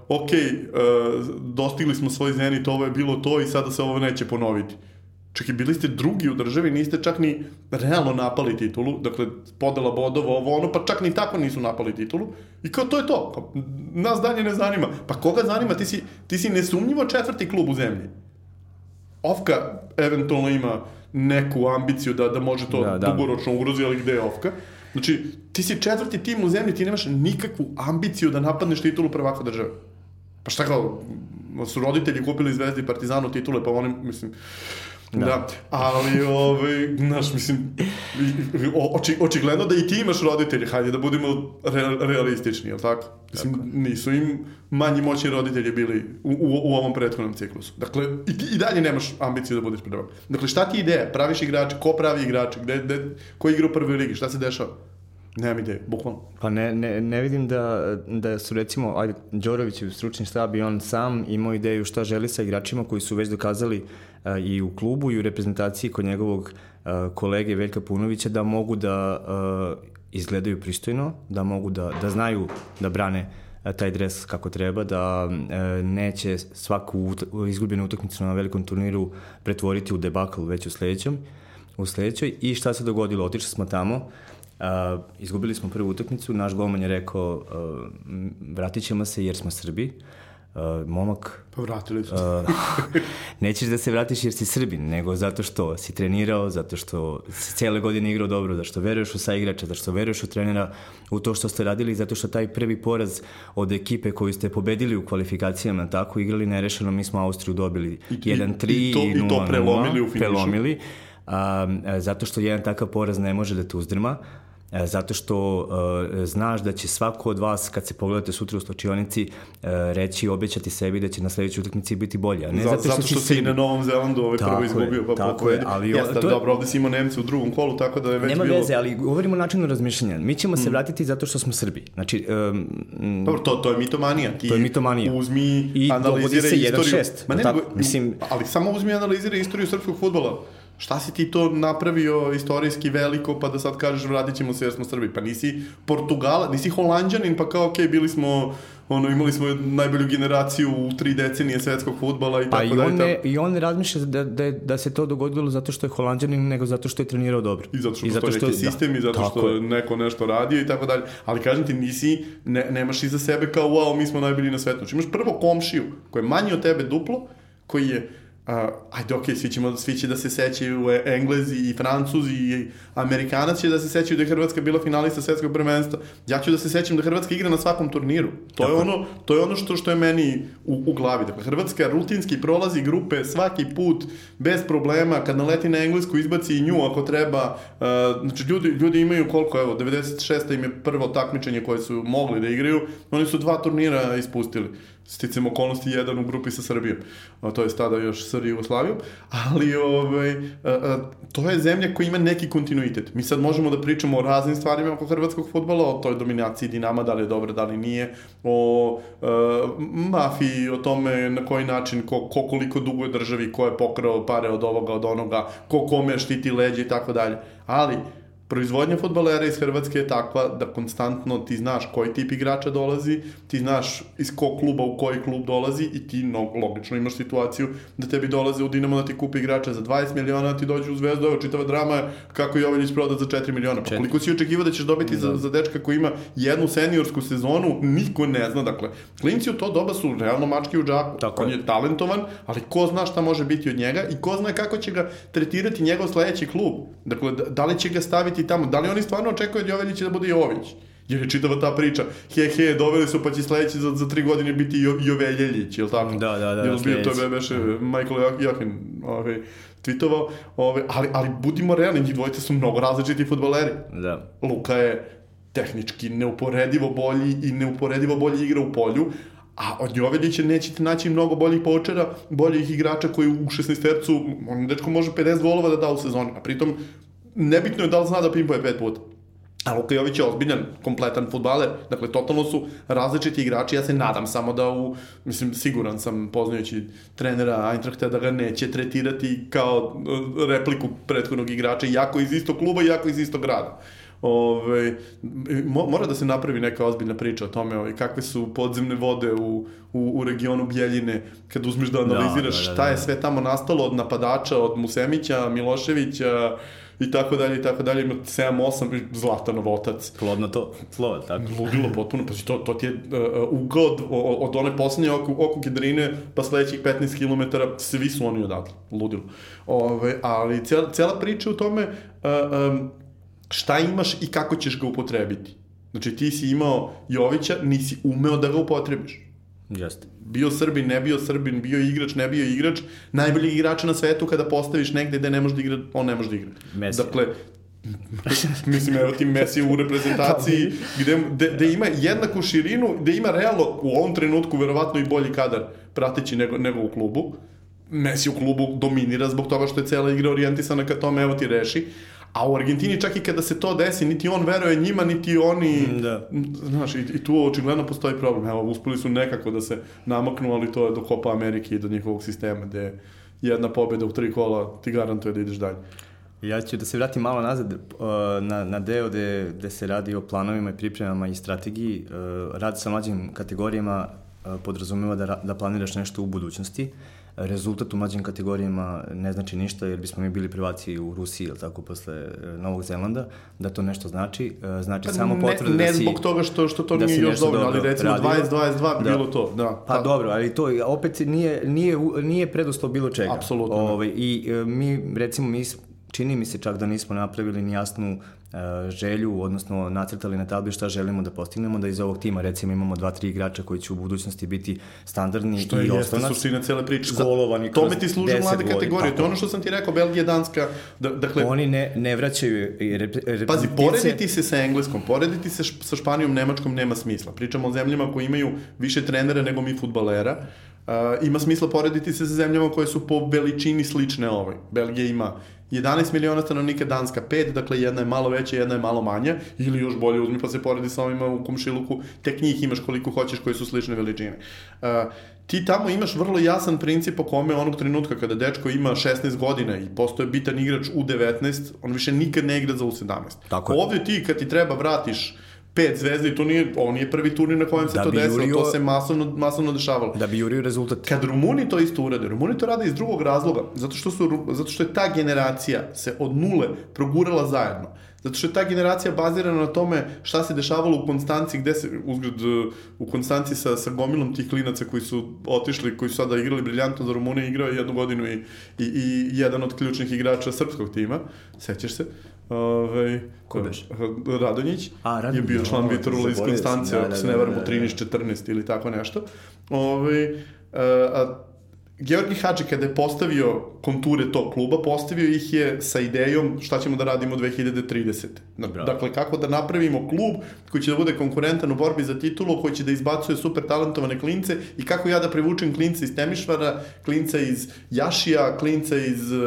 ok, uh, dostigli smo svoj zenit, ovo je bilo to i sada se ovo neće ponoviti. Čak i bili ste drugi u državi, niste čak ni realno napali titulu, dakle, podela bodova, ovo ono, pa čak ni tako nisu napali titulu. I kao, to je to, pa, nas dalje ne zanima. Pa koga zanima, ti si, ti si nesumnjivo četvrti klub u zemlji. Ofka eventualno ima neku ambiciju da, da može to da, da. dugoročno ugrozi, ali gde je Ofka? Znači, ti si četvrti tim u zemlji, ti nemaš nikakvu ambiciju da napadneš titulu prvaka države. Pa šta kao, su roditelji kupili Zvezdi Partizanu titule, pa oni, mislim, Da. da. Ali, ovaj, znaš, mislim, oči, očigledno da i ti imaš roditelje, hajde da budemo re, realistični, jel tako? Mislim, tako. nisu im manji moćni roditelji bili u, u, u ovom prethodnom ciklusu. Dakle, i, ti, i dalje nemaš ambiciju da budeš prvak. Dakle, šta ti ideja? Praviš igrače, ko pravi igrače? Gde, gde, ko igra u prvoj ligi? Šta se dešava? Nemam ideje, bukvalno. Pa ne, ne, ne vidim da, da su recimo, ajde, Đorović je stručni štab i on sam imao ideju šta želi sa igračima koji su već dokazali uh, i u klubu i u reprezentaciji kod njegovog uh, kolege Veljka Punovića da mogu da uh, izgledaju pristojno, da mogu da, da znaju da brane taj dres kako treba, da e, neće svaku izgubljenu utakmicu na velikom turniru pretvoriti u debakl već u sledećem, u sledećoj i šta se dogodilo? Otišli smo tamo, izgubili smo prvu utakmicu, naš golman je rekao uh, vratit ćemo se jer smo Srbi. Uh, momak... Pa vratili su uh, nećeš da se vratiš jer si Srbin, nego zato što si trenirao, zato što si cijele godine igrao dobro, zato što veruješ u saigrača, zato što veruješ u trenera, u to što ste radili, zato što taj prvi poraz od ekipe koju ste pobedili u kvalifikacijama, tako igrali nerešeno, mi smo Austriju dobili 1-3 i, i, to, i to prelomili u finišu. Prelomili, um, zato što jedan takav poraz ne može da te uzdrma, zato što uh, znaš da će svako od vas kad se pogledate sutra u stočionici uh, reći obećati sebi da će na sledećoj utakmici biti bolje. Ne zato, zato što, što si i na Novom Zelandu ovaj prvo izgubio pa tako je, ali Jeste, to je... dobro, ovde si imao Nemce u drugom kolu, tako da je već Nema bilo... veze, ali govorimo o načinu razmišljanja. Mi ćemo se mm. vratiti zato što smo Srbi. Znači, um, dobro, to, to je mitomanija. Ti to je mitomanija. uzmi, I analiziraj istoriju. 1-6. Ma ne, tako, mislim... Ali samo uzmi analiziraj istoriju srpskog futbola šta si ti to napravio istorijski veliko pa da sad kažeš vratit ćemo se jer smo Srbi. Pa nisi Portugala, nisi Holandjanin pa kao okej okay, bili smo ono, imali smo najbolju generaciju u tri decenije svetskog futbala i pa tako dalje. Pa i on, ne, i on ne razmišlja da, da, da se to dogodilo zato što je holandjanin, nego zato što je trenirao dobro. I zato što I zato što, neki sistem da, i zato što je. neko nešto radio i tako dalje. Ali kažem ti, nisi, ne, nemaš iza sebe kao, wow, mi smo najbolji na svetu. Znači, imaš prvo komšiju koji je manji od tebe duplo, koji je Uh, ajde, okej, okay, svi, ćemo, svi će da se sećaju e, Englezi i Francuzi i Amerikanac će da se sećaju da je Hrvatska bila finalista svetskog prvenstva. Ja ću da se sećam da Hrvatska igra na svakom turniru. To Tako. je ono, to je ono što, što je meni u, u glavi. Dakle, Hrvatska rutinski prolazi grupe svaki put bez problema. Kad naleti na Englesku, izbaci i nju ako treba. Uh, znači, ljudi, ljudi imaju koliko, evo, 96. im je prvo takmičenje koje su mogli da igraju. Oni su dva turnira ispustili sticam okolnosti jedan u grupi sa Srbijom, a, to je tada još SR Jugoslavijom, ali ovaj, to je zemlja koja ima neki kontinuitet. Mi sad možemo da pričamo o raznim stvarima oko hrvatskog futbola, o toj dominaciji Dinama, da li je dobro, da li nije, o a, mafiji, o tome na koji način, ko, ko koliko duguje državi, ko je pokrao pare od ovoga, od onoga, ko kome štiti leđe i tako dalje. Ali, proizvodnja futbolera iz Hrvatske je takva da konstantno ti znaš koji tip igrača dolazi, ti znaš iz kog kluba u koji klub dolazi i ti no, logično imaš situaciju da tebi dolaze u Dinamo da ti kupi igrača za 20 miliona, da ti dođe u Zvezdu, evo čitava drama je kako je Jovanić prodat za 4 miliona. Pa koliko si očekivao da ćeš dobiti za, da. za dečka koji ima jednu seniorsku sezonu, niko ne zna. Dakle, klinci u to doba su realno mački u džaku. Tako On je talentovan, ali ko zna šta može biti od njega i ko zna kako će ga tretirati njegov sledeći klub. Dakle, da, da li će ga staviti biti tamo. Da li oni stvarno očekuju od Jovanić da bude Jović? Jer je čitava ta priča, he he, doveli su pa će sledeći za, za tri godine biti jo, Joveljeljić, je li tako? Da, da, da. Jel bio, to je beše Michael Joachim, ovaj, tweetovao, ovaj, ali, ali budimo realni, njih dvojice su mnogo različiti futbaleri. Da. Luka je tehnički neuporedivo bolji i neuporedivo bolji igra u polju, A od Jovedića nećete naći mnogo boljih počera, boljih igrača koji u 16 tercu, on dečko može 50 golova da da u sezoni, a pritom nebitno je da li zna da pimpuje pet puta. A Luka Jović je ozbiljan, kompletan futbaler, dakle, totalno su različiti igrači, ja se nadam samo da u, mislim, siguran sam, poznajući trenera Eintrachta, da ga neće tretirati kao e, repliku prethodnog igrača, jako iz istog kluba, jako iz istog grada. Ove, mora da se napravi neka ozbiljna priča o tome ove, kakve su podzemne vode u, u, u regionu Bjeljine, kad uzmeš da, da analiziraš da, da, da, da. šta je sve tamo nastalo od napadača, od Musemića, Miloševića, i tako dalje i tako dalje, ima 7 8 Zlatanov otac. Plodno to slovo, tako. Ludilo potpuno, pa to to ti je uh, ugao od, od one poslednje oko oko Kedrine pa sledećih 15 km svi su oni odatle. Ludilo. Ove, ali cela, cela priča u tome uh, um, šta imaš i kako ćeš ga upotrebiti. Znači ti si imao Jovića, nisi umeo da ga upotrebiš. Jeste. Bio Srbin, ne bio Srbin, bio igrač, ne bio igrač, najbolji igrač na svetu kada postaviš negde gde ne može da igra, on ne može da igra. Messi. Dakle, mislim, evo ti Messi u reprezentaciji, gde, gde, gde ima jednaku širinu, gde ima realno u ovom trenutku verovatno i bolji kadar prateći nego, nego u klubu. Messi u klubu dominira zbog toga što je cela igra orijentisana ka tome, evo ti reši. A u Argentini čak i kada se to desi, niti on veruje njima, niti oni... Da. Znaš, i, i tu očigledno postoji problem. Evo, uspeli su nekako da se namaknu, ali to je do Copa Amerike i do njihovog sistema, gde jedna pobjeda u tri kola ti garantuje da ideš dalje. Ja ću da se vratim malo nazad uh, na, na deo gde, gde se radi o planovima i pripremama i strategiji. Uh, rad sa mlađim kategorijama uh, podrazumeva da, da planiraš nešto u budućnosti. Uh, rezultat u mlađim kategorijama ne znači ništa, jer bismo mi bili prvaci u Rusiji, ili tako, posle e, Novog Zelanda, da to nešto znači. E, znači pa samo potvrda ne, da si... Ne zbog toga što, što to da nije još dobro, ali recimo 20-22 da. bilo to, da. Pa, pa dobro, ali to opet nije, nije, nije preduslov bilo čega. Apsolutno. Ove, ovaj, I e, mi, recimo, mi čini mi se čak da nismo napravili ni jasnu uh, želju, odnosno nacrtali na tabli šta želimo da postignemo, da iz ovog tima recimo imamo dva, tri igrača koji će u budućnosti biti standardni što i osnovnac. Što je jeste suština cele priče. Školovani kroz Tome ti služe mlade kategorije. To je ono što sam ti rekao, Belgija, Danska. Da, dakle, Oni ne, ne vraćaju rep, rep, Pazi, porediti se sa Engleskom, porediti se sa Španijom, Nemačkom nema smisla. Pričamo o zemljama koji imaju više trenera nego mi futbalera. Uh, ima smisla porediti se sa zemljama koje su po veličini slične ovoj. Belgija ima 11 miliona stanovnika, Danska 5, dakle jedna je malo veća, jedna je malo manja, ili još bolje uzmi pa se poredi sa ovima u komšiluku, tek njih imaš koliko hoćeš koji su slične veličine. Uh, ti tamo imaš vrlo jasan princip po kome onog trenutka kada dečko ima 16 godina i postoje bitan igrač u 19, on više nikad ne igra za u 17. Tako je. Ovde ti kad ti treba vratiš pet zvezda i to nije, ovo nije prvi turnir na kojem se da to desilo, jurio, to se masovno, masovno dešavalo. Da bi jurio rezultat. Kad Rumuni to isto urade, Rumuni to rade iz drugog razloga, zato što, su, zato što je ta generacija se od nule progurala zajedno. Zato što je ta generacija bazirana na tome šta se dešavalo u Konstanci, gde se, uzgled, u Konstanci sa, sa gomilom tih klinaca koji su otišli, koji su sada igrali briljantno za Rumunije, igrao je jednu godinu i, i, i jedan od ključnih igrača srpskog tima, sećaš se? Ove, ovaj, Ko beš? Radonjić A, Radonjić, je bio član Vitorula iz Konstance, da, ako se ne varam, u 13-14 ili tako nešto. Ove, ovaj, a, a, Georgi Hadži kada je postavio konture tog kluba, postavio ih je sa idejom šta ćemo da radimo 2030. Bravo. Dakle, kako da napravimo klub koji će da bude konkurentan u borbi za titulu, koji će da izbacuje super talentovane klince i kako ja da privučem klince iz Temišvara, klinca iz Jašija, klinca iz uh,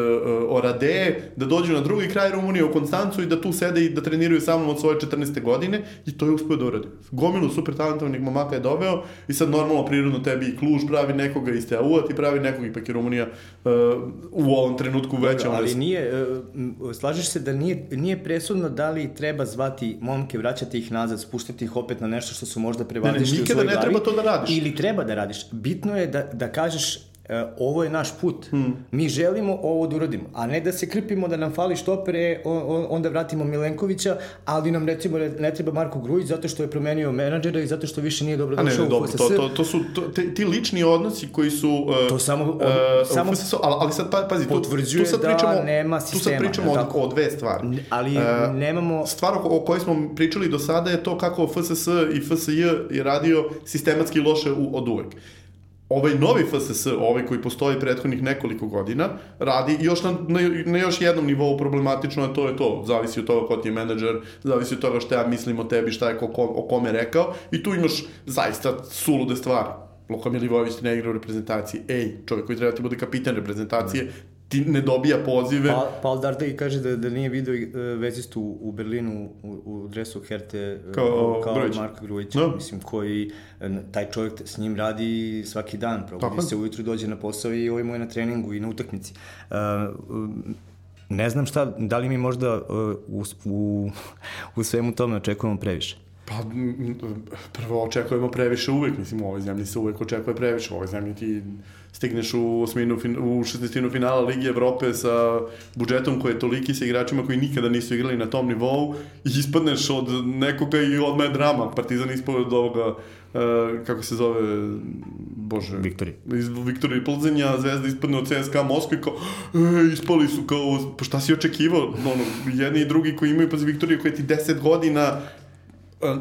Orade, da dođu na drugi kraj Rumunije u Konstancu i da tu sede i da treniraju sa mnom od svoje 14. godine i to je uspio da uradi. Gomilu super talentovanih momaka je doveo i sad normalno prirodno tebi i Kluž pravi nekoga iz TAU-a, ti pravi nekog, ipak je Rumunija uh, u ovom trenutku veća. Ali nije, uh, slažeš se da nije, nije presudno da li treba zvati momke, vraćati ih nazad, spuštati ih opet na nešto što su možda prevazišli u svojoj glavi. Nikada ne treba to da radiš. Ili treba da radiš. Bitno je da, da kažeš e, ovo je naš put. Hmm. Mi želimo ovo da uradimo, a ne da se krpimo da nam fali štopere, onda vratimo Milenkovića, ali nam recimo ne treba Marko Grujić zato što je promenio menadžera i zato što više nije dobro došao u FSS. To, to, to su to, te, ti lični odnosi koji su... Uh, to samo... Uh, samo FSS, ali, ali sad pa, pazi, tu, tu sad da pričamo, da nema sistema. Tu sad pričamo o, o dve stvari. Ali uh, nemamo... Stvar o, o kojoj smo pričali do sada je to kako FSS i FSJ je radio sistematski loše u, od uvek ovaj novi FSS, ovaj koji postoji prethodnih nekoliko godina, radi još na, na, na još jednom nivou problematično, a to je to, zavisi od toga ko ti je menadžer, zavisi od toga šta ja mislim o tebi, šta je ko, ko, o kome rekao, i tu imaš zaista sulude stvari. Luka Milivojević ne igra u reprezentaciji. Ej, čovjek koji treba ti bude kapitan reprezentacije, ti ne dobija pozive. Pa, Paul Dardai kaže da, da nije video uh, vezistu u Berlinu u, u dresu Herte uh, kao, kao Grujić. Marka Grujića, no. Da. mislim, koji uh, taj čovjek s njim radi svaki dan, probudi se ujutru dođe na posao i ovaj mu je na treningu i na utakmici. Uh, ne znam šta, da li mi možda uh, u, u, u svemu tome očekujemo previše. Pa, prvo očekujemo previše uvek, mislim, u ovoj zemlji se uvek očekuje previše, u ovoj zemlji ti stigneš u, osminu, u šestestinu finala Ligi Evrope sa budžetom koji je toliki sa igračima koji nikada nisu igrali na tom nivou i ispadneš od nekoga i odmah je drama. Partizan ispao od ovoga, uh, kako se zove, bože... Viktori. Iz Viktori Plzenja, Zvezda ispadne od CSKA Moskve kao, e, ispali su kao, pa šta si očekivao? Ono, jedni i drugi koji imaju, pa Viktorije koje ti 10 godina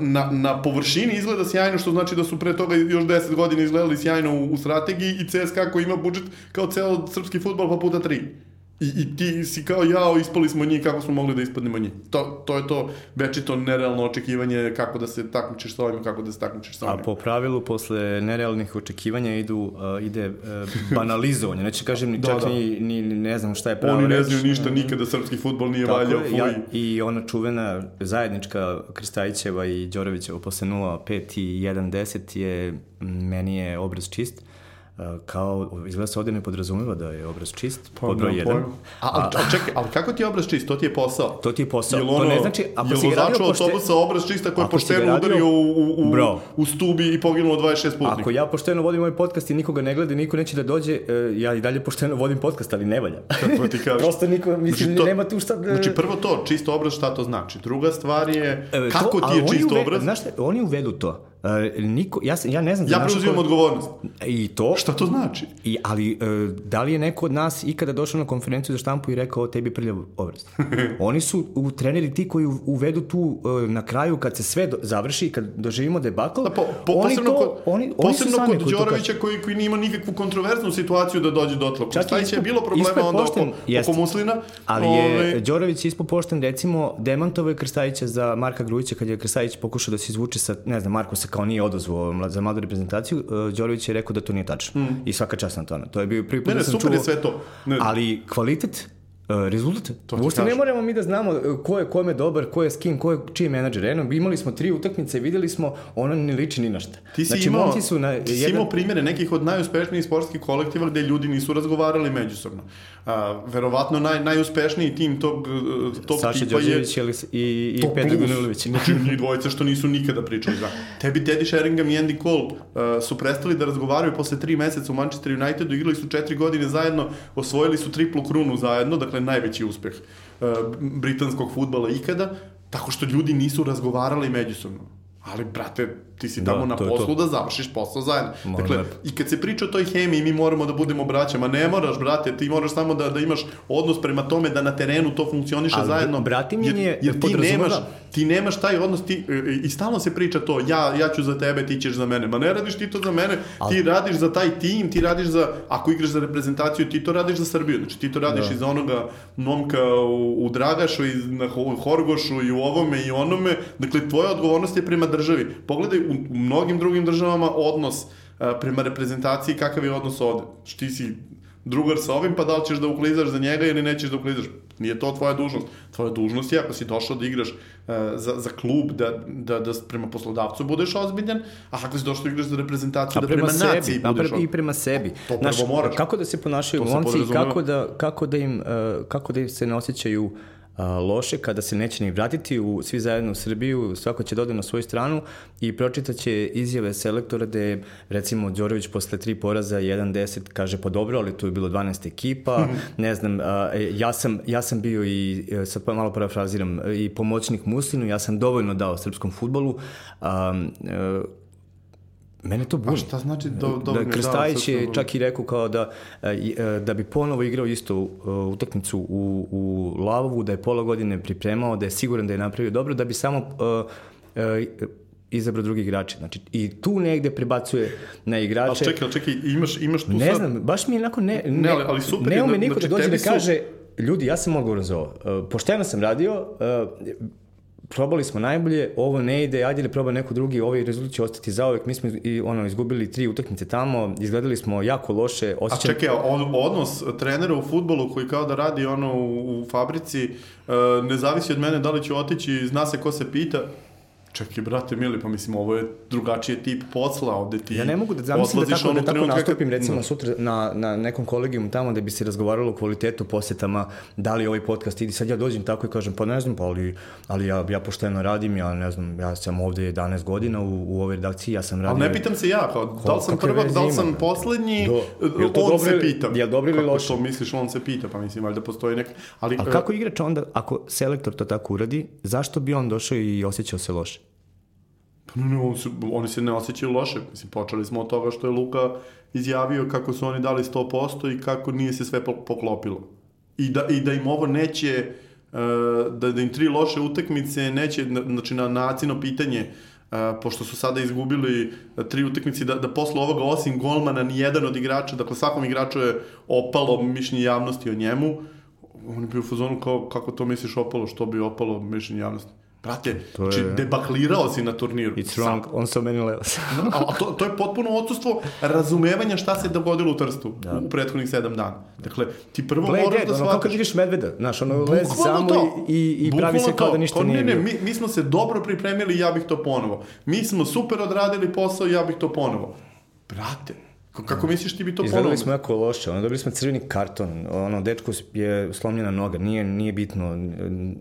na, na površini izgleda sjajno, što znači da su pre toga još 10 godina izgledali sjajno u, u strategiji i CSKA koji ima budžet kao ceo srpski futbol pa puta 3. I, I ti si kao, jao, ispali smo njih, kako smo mogli da ispadnemo njih. To, to je to večito nerealno očekivanje kako da se takmičiš sa ovim, kako da se takmičiš sa ovim. A po pravilu, posle nerealnih očekivanja idu, uh, ide uh, banalizovanje. Neće kažem ni da, čak da. Ni, ni, ne znam šta je pravo Oni ne znaju ništa, nikada srpski futbol nije Tako valjao. Je, ja, I ona čuvena zajednička Kristajićeva i Đorovićeva posle 0-5 i 1-10 je, meni je obraz čist. Uh, kao, izgleda se ovde ne podrazumeva da je obraz čist, pa, pod broj 1. A, a, a čekaj, ali kako ti je obraz čist? To ti je posao. To ti je posao. Jel ono, to ne znači, ako si radio pošte... autobusa obraz čista koji je pošteno radio... udario u, u, Bro. u stubi i poginulo 26 putnika? Ako ja pošteno vodim moj podcast i nikoga ne gleda, niko neće da dođe, e, ja i dalje pošteno vodim podcast, ali ne valja. Kako ti kažeš? Prosto niko, mislim, znači, to, nema tu šta... Da... Znači, prvo to, čist obraz, šta to znači? Druga stvar je, e, kako to, ti je čist obraz? Znaš oni uvedu to. Uh, niko, ja, ja ne znam... Ja preuzimam ko... odgovornost. I to... Šta to znači? I, ali, uh, da li je neko od nas ikada došao na konferenciju za štampu i rekao tebi prljav obraz? Oni su u, treneri ti koji uvedu tu uh, na kraju kad se sve do, završi, kad doživimo debakl, da, po, po, oni posebno to, kod, oni, posebno oni kod Đorovića koji, koji nije imao nikakvu kontroverznu situaciju da dođe do tlo. Stajića je bilo problema onda pošten, oko, jest, oko Muslina. Ali je ove... Đorović ispo pošten, recimo, demantovo je Krstajića za Marka Grujića kad je Krstajić pokušao da se izvuče sa, ne znam, Marko se kao nije odozvao za mladu reprezentaciju, uh, Đorović je rekao da to nije tačno. Mm. I svaka čast na tome. To je bio prvi put ne, da sam super čuo, je sve to. Ne. Ali kvalitet Uh, rezultat. To Uopšte ne moramo mi da znamo e, ko je kome dobar, ko je s kim, ko je čiji menadžer. Eno, imali smo tri utakmice i videli smo, ono ne liči ni na šta. Ti si, znači, imao, su na, ti jedan... imao primjere nekih od najuspešnijih sportskih kolektiva gde ljudi nisu razgovarali međusobno. A, verovatno naj, najuspešniji tim tog, tog Saša tipa Đorđević je... i, i Petar Gunulović. Znači, njih dvojica što nisu nikada pričali. Da. Tebi Teddy Sheringham i Andy Cole uh, su prestali da razgovaraju posle tri meseca u Manchester Unitedu, igrali su četiri godine zajedno, osvojili su triplu krunu zajedno, dakle najveći uspeh uh, britanskog futbala ikada, tako što ljudi nisu razgovarali međusobno. Ali, brate, ti si da, tamo na poslu da završiš posao zajedno. Moram dakle, lepo. i kad se priča o toj hemiji, mi moramo da budemo braćama. Ne moraš, brate, ti moraš samo da, da imaš odnos prema tome da na terenu to funkcioniše Ali, zajedno. Bratimljenje jer, jer ti nemaš, ti nemaš taj odnos, ti, i stalno se priča to, ja, ja ću za tebe, ti ćeš za mene. Ma ne radiš ti to za mene, Ali, ti radiš za taj tim, ti radiš za, ako igraš za reprezentaciju, ti to radiš za Srbiju. Znači, ti to radiš da. iz onoga momka u, u Dragašu, iz, na Horgošu i u ovome i onome. Dakle, tvoja odgovornost je prema državi. Pogledaj, u, u mnogim drugim državama odnos prema reprezentaciji, kakav je odnos ovde. Šti si drugar sa ovim, pa da li ćeš da uklizaš za njega ili nećeš da uklizaš. Nije to tvoja dužnost. Tvoja dužnost je ako si došao da igraš uh, za, za klub, da, da, da prema poslodavcu budeš ozbiljan, a ako si došao da igraš za reprezentaciju, a da prema, prema naciji sebi, budeš ozbiljan. I prema sebi. To Znaš, moraš. Kako da se ponašaju momci i kako da, kako, da im, uh, kako da im se ne osjećaju uh, a, loše kada se neće ni vratiti u, svi zajedno u Srbiju, svako će dodati da na svoju stranu i pročitaće izjave selektora gde recimo Đorović posle tri poraza 1-10 kaže pa dobro, ali tu je bilo 12 ekipa, -hmm. ne znam, a, e, ja, sam, ja sam bio i, e, sad pa malo parafraziram, i pomoćnik Muslinu, ja sam dovoljno dao srpskom futbolu, a, a, Mene to buni. A šta znači do, do da, Krstajić je čak i rekao kao da, e, e, da bi ponovo igrao isto e, utakmicu u, u Lavovu, da je pola godine pripremao, da je siguran da je napravio dobro, da bi samo uh, uh, izabrao drugi igrače. Znači, i tu negde prebacuje na igrače. Ali čekaj, čekaj, imaš, imaš tu ne sad... Ne znam, baš mi je onako ne... Ne, ne ali, ali super. Ne ume niko znači, da dođe da kaže, ljudi, ja sam odgovoran za ovo. Uh, pošteno sam radio, uh, probali smo najbolje, ovo ne ide, ajde li proba neko drugi, ovaj rezultat će ostati zaovek. Mi smo i, ono, izgubili tri utakmice tamo, izgledali smo jako loše. Osjećam... A čekaj, on, odnos trenera u futbolu koji kao da radi ono u, u fabrici, uh, ne zavisi od mene da li će otići, zna se ko se pita, Čekaj, brate mili, pa mislim, ovo je drugačiji tip posla, ovde ti Ja ne mogu da zamislim da tako, da tako nastupim, recimo, no. sutra na, na nekom kolegijumu tamo da bi se razgovaralo o kvalitetu posetama, da li ovaj podcast ide. Sad ja dođem tako i kažem, pa ne znam, pa ali, ali ja, ja pošteno radim, ja ne znam, ja sam ovde 11 godina u, u ovoj redakciji, ja sam radio... Ali ne pitam se ja, kao, da li sam prvak, da li sam poslednji, Do, on dobro, se pita. Je dobro ili loše? Kako to misliš, on se pita, pa mislim, valjda postoji nek... Ali, A kako igrač onda, ako selektor to tako uradi, zašto bi on došao i osjećao se loše? Pa ne, on se, oni se ne osjećaju loše. Mislim, počeli smo od toga što je Luka izjavio kako su oni dali 100% i kako nije se sve poklopilo. I da, i da im ovo neće, uh, da, da im tri loše utakmice neće, znači na nacino pitanje, uh, pošto su sada izgubili tri utakmice, da, da posle ovoga osim golmana ni jedan od igrača, dakle svakom igraču je opalo mišljenje javnosti o njemu, on je bio u fazonu kao, kako to misliš opalo, što bi opalo mišljenje javnosti? Brate, to znači, je... debaklirao si na turniru. It's wrong, Sam. on so many levels. a, a to, to je potpuno odsustvo razumevanja šta se dogodilo u Trstu da. u prethodnih sedam dana. Dakle, ti prvo Play moraš dead, da shvataš... Ono kad vidiš medveda, znaš, ono lezi samo to. i, i, i pravi se kao da ništa nije ne, ne, mi, mi smo se dobro pripremili, ja bih to ponovo. Mi smo super odradili posao, ja bih to ponovo. Brate, Kako misliš ti bi to ponovno? Izgledali smo jako loše, ono, dobili smo crveni karton, ono, dečko je slomljena noga, nije, nije bitno,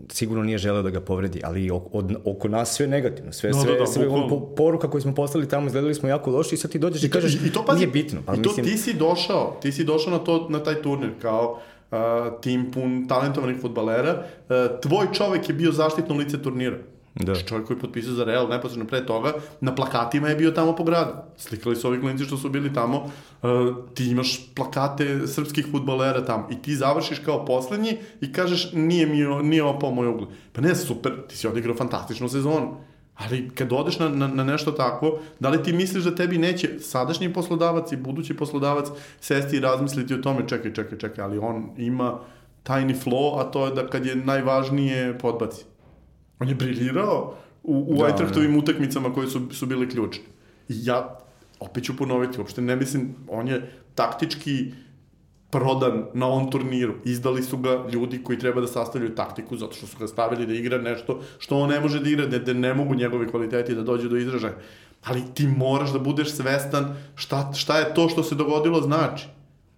sigurno nije želeo da ga povredi, ali od, oko nas sve negativno, sve, no, sve, da, da, sve ono, poruka koju smo poslali tamo, izgledali smo jako loše i sad ti dođeš i, i kažeš, i to, pazi, nije bitno. Pa, I to mislim... ti si došao, ti si došao na, to, na taj turnir kao uh, tim pun talentovanih futbalera, uh, tvoj čovek je bio zaštitno lice turnira. Da. Znači, čovjek koji je potpisao za Real neposredno pre toga, na plakatima je bio tamo po gradu. Slikali su ovi klinci što su bili tamo. Uh, ti imaš plakate srpskih futbolera tamo i ti završiš kao poslednji i kažeš nije, mi, nije opao moj ugled. Pa ne, super, ti si odigrao fantastičnu sezonu. Ali kad odeš na, na, na nešto tako, da li ti misliš da tebi neće sadašnji poslodavac i budući poslodavac sesti i razmisliti o tome, čekaj, čekaj, čekaj, ali on ima tajni flow, a to je da kad je najvažnije podbaci. On je briljirao u, u da, Eintrachtovim da. utakmicama koje su, su bile ključne. I ja, opet ću ponoviti, uopšte ne mislim, on je taktički prodan na on turniru. Izdali su ga ljudi koji treba da sastavljaju taktiku zato što su ga stavili da igra nešto što on ne može da igra, da, da ne mogu njegovi kvaliteti da dođu do izražaja. Ali ti moraš da budeš svestan šta, šta je to što se dogodilo znači.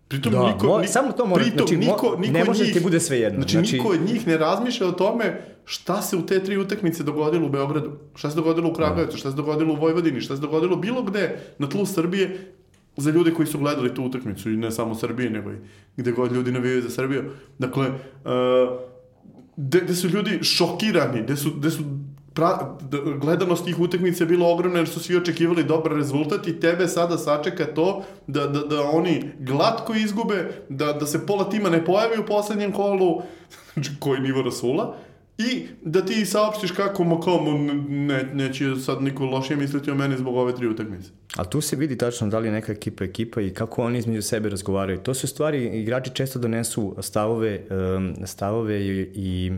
Pritom da, niko, mo, samo to mora, pritom, znači, niko, niko ne može njih, ti bude sve jedno. Znači, znači, niko od njih ne razmišlja o tome šta se u te tri utakmice dogodilo u Beogradu, šta se dogodilo u Kragujevcu, šta se dogodilo u Vojvodini, šta se dogodilo bilo gde na tlu Srbije za ljude koji su gledali tu utakmicu? I ne samo Srbije, nego i gde god ljudi navijaju za Srbiju. Dakle, uh, gde, gde su ljudi šokirani, gde su, gde su pra, gledanost tih utakmica je bila ogromna jer su svi očekivali dobar rezultat i tebe sada sačeka to da, da, da oni glatko izgube, da, da se pola tima ne pojavi u poslednjem kolu, znači koji nivo rasula, I da ti saopštiš kako, ma kao, ne, neće sad niko lošije misliti o meni zbog ove tri utakmice. A tu se vidi tačno da li je neka ekipa ekipa i kako oni između sebe razgovaraju. To su stvari, igrači često donesu stavove, stavove i, i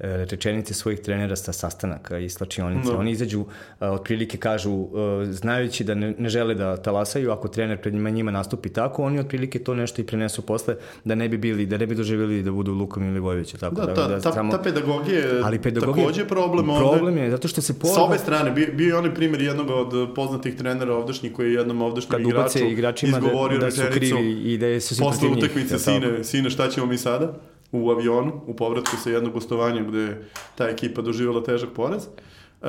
rečenice svojih trenera sa sastanaka i slačionice. No. Oni izađu, uh, otprilike kažu, uh, znajući da ne, ne žele da talasaju, ako trener pred njima, njima nastupi tako, oni otprilike to nešto i prenesu posle, da ne bi bili, da ne bi doživjeli da budu Lukom ili Vojovića. Tako, da, da, ta, da, ta, samo... ta pedagogija je ali pedagogija, takođe problem. Problem je, zato što se... Pola... Sa obe strane, bio, bio je onaj primjer jednog od poznatih trenera ovdašnjih koji je jednom ovdašnjem igraču igračima izgovorio da, da su krivi i da se posle utakmice sine, sine šta ćemo mi sada? U avionu, u povratku sa jednog gostovanja gde je ta ekipa doživjela težak poraz. Uh,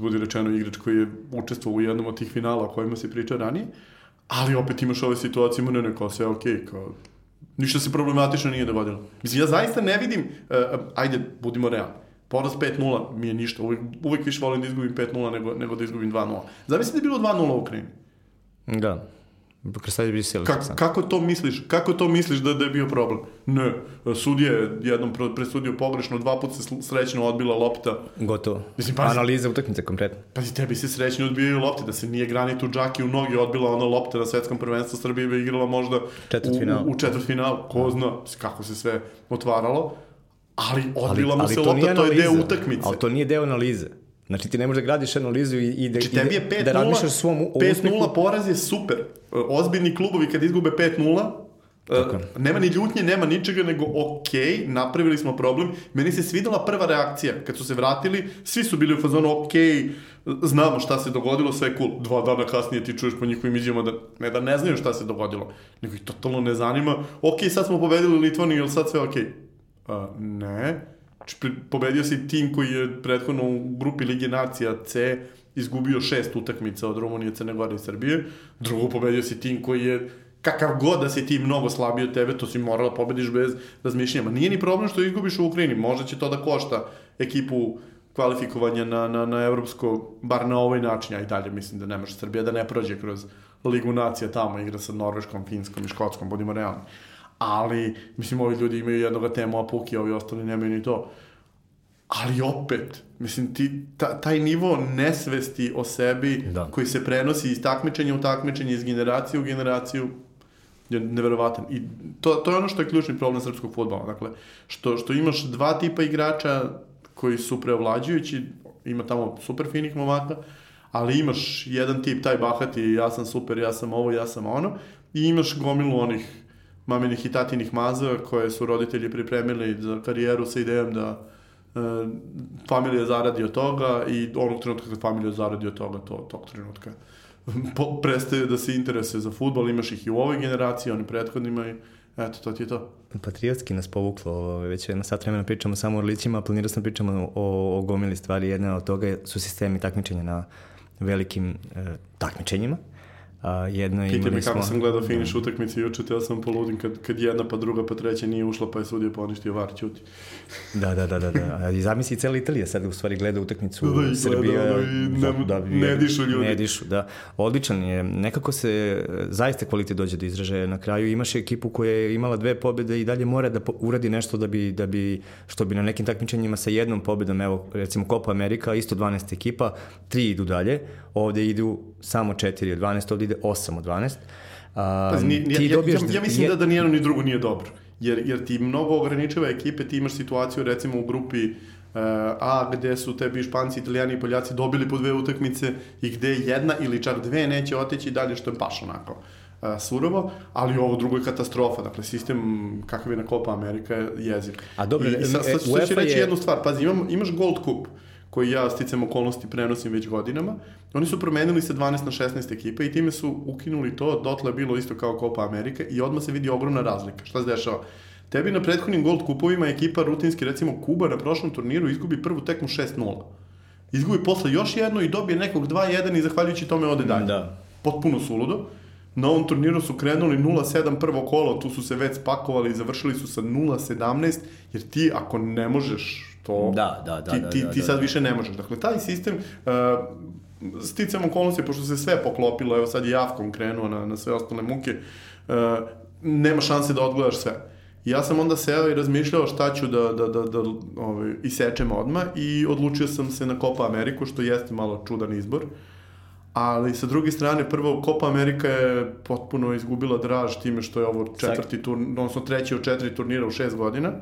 budi rečeno igrač koji je učestvovao u jednom od tih finala o kojima se priča ranije, ali opet imaš ove situacije, ne, ne, kao sve okej, okay, kao ništa se problematično nije dogodilo. Mislim, ja zaista ne vidim, uh, ajde, budimo realni, poraz 5-0 mi je ništa, uvek, uvek više volim da izgubim 5-0 nego, nego da izgubim 2-0. Zamisli da je bilo 2-0 u Ukrajini. Da. Krstajić bi sjeli. Ka, kako to misliš? Kako to misliš da, da je bio problem? Ne, sudija je jednom presudio pogrešno, dva puta se srećno odbila lopta. Gotovo. Mislim, pazi, Analiza utakmice kompletno. Pazi, tebi se srećno odbijaju lopte, da se nije granitu džaki u nogi odbila ona lopta na svetskom prvenstvu Srbije bi igrala možda četvrt u, u četvrt final. Ko zna kako se sve otvaralo. Ali odbila ali, mu se lopta, to je deo utakmice. Ali to nije deo analize. Znači ti ne možeš da gradiš analizu i, i da, znači, tebi je 5 da razmišljaš o svom 5-0 poraz je super. Ozbiljni klubovi kad izgube 5-0, Uh, nema ni ljutnje, nema ničega, nego ok, napravili smo problem. Meni se svidela prva reakcija. Kad su se vratili, svi su bili u fazonu ok, znamo šta se dogodilo, sve je cool. Dva dana kasnije ti čuješ po njihovim izjavama da ne da ne znaju šta se dogodilo, nego ih totalno ne zanima. Ok, sad smo pobedili Litvaniju, ili sad sve ok? Uh, ne. Pobedio si tim koji je prethodno u grupi Lige Nacija C izgubio šest utakmica od Rumunije, Crne Gore i Srbije. Drugo, pobedio si tim koji je kakav god da si ti mnogo slabiji od tebe, to si morao da pobediš bez razmišljanja. Nije ni problem što izgubiš u Ukrajini, možda će to da košta ekipu kvalifikovanja na, na, na evropsko, bar na ovaj način, ja i dalje mislim da ne može Srbija da ne prođe kroz Ligu nacija tamo, igra sa Norveškom, Finskom i Škotskom, budimo realni ali, mislim, ovi ljudi imaju jednog temu, a Puki, ovi ostali nemaju ni to. Ali opet, mislim, ti, ta, taj nivo nesvesti o sebi da. koji se prenosi iz takmičenja u takmičenje, iz generacije u generaciju, je neverovatan. I to, to je ono što je ključni problem srpskog futbola. Dakle, što, što imaš dva tipa igrača koji su preovlađujući, ima tamo super finih momaka, ali imaš jedan tip, taj bahati, ja sam super, ja sam ovo, ja sam ono, i imaš gomilu onih maminih i tatinih maza koje su roditelji pripremili za karijeru sa idejom da e, familija zaradi od toga i onog trenutka kad familija zaradi od toga, to, tog trenutka. Po, prestaje da se interesuje za futbol, imaš ih i u ovoj generaciji, oni prethodnima i eto, to ti je to. Patriotski nas povuklo, već jedno sat vremena pričamo samo o lićima, planirao sam da pričamo o, o gomili stvari, jedna od toga su sistemi takmičenja na velikim e, takmičenjima, A, jedno Pite mi kako smo... sam gledao finiš da. utakmice juče, teo sam poludim kad, kad jedna pa druga pa treća nije ušla pa je sudio poništio var, ćuti. Da, da, da, da, da. I zamisli cijela Italija sad u stvari gleda utakmicu da, da, Srbija. Da, da, ne, da, ne dišu ljudi. Ne dišu, da. Odličan je. Nekako se zaista kvalitet dođe do izražaja. Na kraju imaš ekipu koja je imala dve pobede i dalje mora da uradi nešto da bi, da bi što bi na nekim takmičenjima sa jednom pobedom, evo recimo Copa Amerika, isto 12 ekipa, tri idu dalje, ovde idu samo 4 od 12, ovde ide 8 od 12. A, Pazi, nije, ti ja, ja, ja mislim je... da, da nijedno ni drugo nije dobro. Jer, jer ti mnogo ograničava ekipe, ti imaš situaciju recimo u grupi uh, A gde su tebi Španci, Italijani i Poljaci dobili po dve utakmice i gde jedna ili čak dve neće oteći dalje što je baš onako surovo, ali ovo drugo je katastrofa. Dakle, sistem kakav je na Copa Amerika je jeziv. A dobro, I, i sad, sad, sad ću reći je... jednu stvar. Pazi, imam, imaš Gold Cup koji ja sticam okolnosti prenosim već godinama. Oni su promenili se 12 na 16 ekipa i time su ukinuli to, dotle je bilo isto kao Copa Amerika i odmah se vidi ogromna razlika. Šta se dešava? Tebi na prethodnim Gold kupovima ekipa rutinski, recimo Kuba na prošlom turniru izgubi prvu tekmu 6-0. Izgubi posle još jednu i dobije nekog 2-1 i zahvaljujući tome ode dalje. Da. Potpuno suludo. Na ovom turniru su krenuli 0-7 prvo kolo, tu su se već spakovali i završili su sa 0-17, jer ti ako ne možeš to, da, da, da, ti, da, ti, da, ti sad da. više ne možeš. Dakle, taj sistem, uh, sticam okolnosti, pošto se sve poklopilo, evo sad je Javkom krenuo na, na sve ostale muke, uh, nema šanse da odgledaš sve. Ja sam onda seo i razmišljao šta ću da, da, da, da ovaj, isečem odmah i odlučio sam se na Copa Ameriku, što jeste malo čudan izbor. Ali sa druge strane, prvo, Copa Amerika je potpuno izgubila draž time što je ovo četvrti turnir, odnosno treći od četiri turnira u šest godina.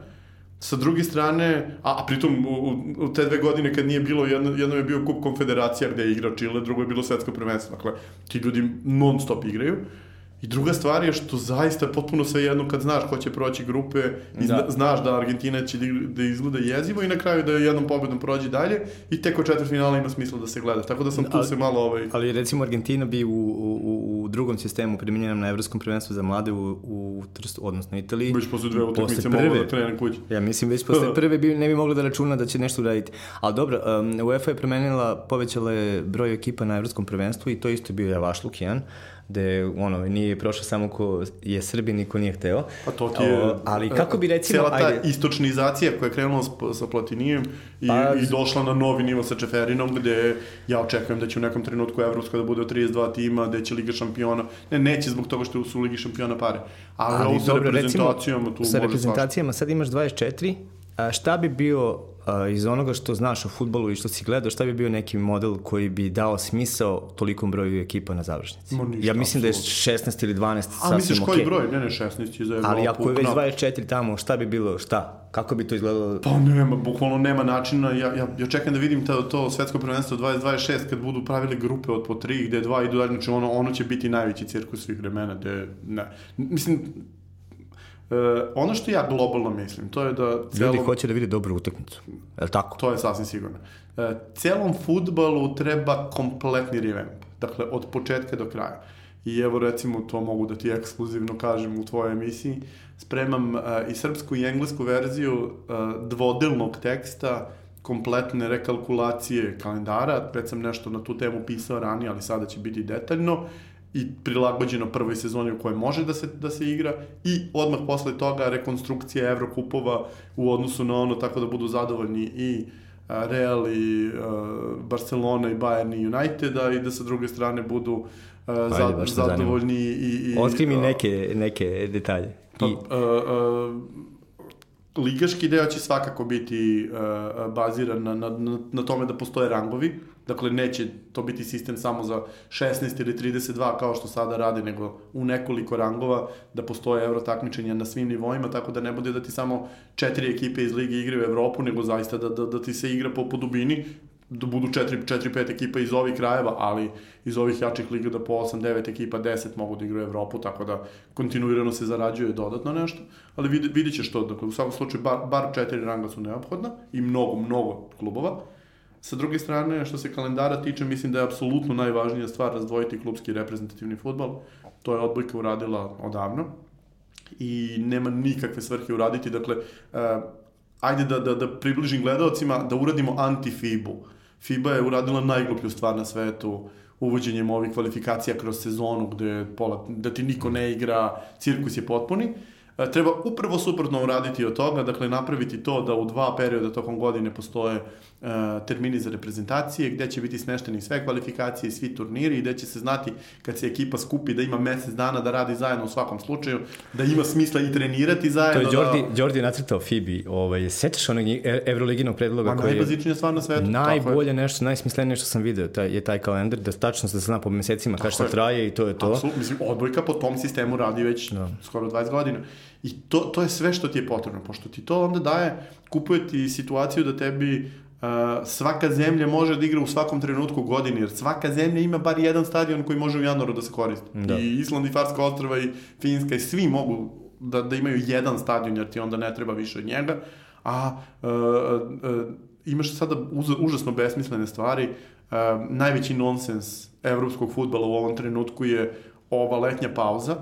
Sa druge strane, a, a pritom u, u, te dve godine kad nije bilo, jedno, jedno je bio kup konfederacija gde je igrao Chile, drugo je bilo svetsko prvenstvo. Dakle, ti ljudi non stop igraju. Uh, I druga stvar je što zaista potpuno sve jedno kad znaš ko će proći grupe i da. znaš da Argentina će da, da izgleda jezivo i na kraju da jednom pobedom prođe dalje i tek od četvrtfinala ima smisla da se gleda. Tako da sam tu ali, se malo ovaj... Ali recimo Argentina bi u, u, u drugom sistemu primjenjenom na evropskom prvenstvu za mlade u, u Trstu, odnosno Italiji. Već posle dve utakmice moglo da krene kući. Ja mislim već posle prve bi, ne bi moglo da računa da će nešto uraditi. Ali dobro, um, UEFA je promenila, povećala je broj ekipa na evropskom prvenstvu i to isto bio Javašluk jedan gde ono, nije prošao samo ko je Srbin i ko nije hteo. Pa to ti je... O, ali kako bi recimo... Cijela ta ajde, istočnizacija koja je krenula sa Platinijem i, pa, i došla na novi nivo sa Čeferinom, gde ja očekujem da će u nekom trenutku Evropska da bude od 32 tima, gde će Liga šampiona... Ne, neće zbog toga što su u Ligi šampiona pare. Ali, ali ovo sa reprezentacijama recimo, tu sa reprezentacijama sad imaš 24, a šta bi bio a, iz onoga što znaš o futbolu i što si gledao, šta bi bio neki model koji bi dao smisao tolikom broju ekipa na završnici? Ništa, ja mislim absolut. da je 16 ili 12 sasvim okej. A misliš koji okay. broj? Ne, ne, 16 je za Evropu. Ali ako je već 24 tamo, šta bi bilo, šta? Kako bi to izgledalo? Pa nema, bukvalno nema načina. Ja, ja, ja čekam da vidim to, to svetsko prvenstvo 2026 kad budu pravili grupe od po tri, gde dva idu dalje, znači ono, ono će biti najveći cirkus svih vremena, gde, ne. Mislim, Uh, ono što ja globalno mislim, to je da... Celom, Ljudi hoće da vide dobru utakmicu, je li tako? To je sasvim sigurno. Uh, celom futbalu treba kompletni revamp, dakle od početka do kraja. I evo recimo to mogu da ti ekskluzivno kažem u tvojoj emisiji, spremam uh, i srpsku i englesku verziju uh, dvodelnog teksta kompletne rekalkulacije kalendara, već sam nešto na tu temu pisao ranije, ali sada će biti detaljno i prilagođeno prvoj sezoni u kojoj može da se, da se igra i odmah posle toga rekonstrukcija Evrokupova u odnosu na ono tako da budu zadovoljni i Real i Barcelona i Bayern i Uniteda i da sa druge strane budu Ajde, za, zadovoljni i, i... Otkri mi neke, neke detalje. Pa, I... uh, uh, ligaški deo će svakako biti uh, baziran na, na, na tome da postoje rangovi, dakle neće to biti sistem samo za 16 ili 32 kao što sada rade, nego u nekoliko rangova da postoje euro takmičenja na svim nivoima, tako da ne bude da ti samo četiri ekipe iz lige igraju u Evropu, nego zaista da, da, da ti se igra po, po dubini, da budu 4-5 ekipa iz ovih krajeva, ali iz ovih jačih liga da po 8-9 ekipa 10 mogu da igraju Evropu, tako da kontinuirano se zarađuje dodatno nešto, ali vid, vidit ćeš to, dakle u svakom slučaju bar, bar 4 ranga su neophodna i mnogo, mnogo klubova. Sa druge strane, što se kalendara tiče, mislim da je apsolutno najvažnija stvar razdvojiti klubski reprezentativni futbol. To je odbojka uradila odavno i nema nikakve svrhe uraditi. Dakle, uh, ajde da, da, da približim gledalcima, da uradimo anti-FIBU. FIBA je uradila najgluplju stvar na svetu uvođenjem ovih kvalifikacija kroz sezonu gde pola, da ti niko ne igra, cirkus je potpuni. E, treba upravo suprotno uraditi od toga, dakle napraviti to da u dva perioda tokom godine postoje uh, termini za reprezentacije, gde će biti smešteni sve kvalifikacije i svi turniri i gde će se znati kad se ekipa skupi da ima mesec dana da radi zajedno u svakom slučaju, da ima smisla i trenirati zajedno. To je Jordi, da... Jordi nacrtao Fibi, ovaj, sećaš onog e, evroliginog predloga koji je... najbazičnija stvar na svetu. Najbolje nešto, najsmislenije što sam video, taj, je taj kalendar, da tačno se zna po mesecima kada šta traje i to je to. Absolut, mislim, odbojka po tom sistemu radi već da. skoro 20 godina. I to, to je sve što ti je potrebno, pošto ti to onda daje, kupuje ti situaciju da tebi svaka zemlja može da igra u svakom trenutku godine, jer svaka zemlja ima bar jedan stadion koji može u januaru da se koristi. Da. I Island i Farska ostrava i Finska i svi mogu da, da imaju jedan stadion, jer ti onda ne treba više od njega. A uh, uh, imaš sada uz, užasno besmislene stvari. Uh, najveći nonsens evropskog futbala u ovom trenutku je ova letnja pauza,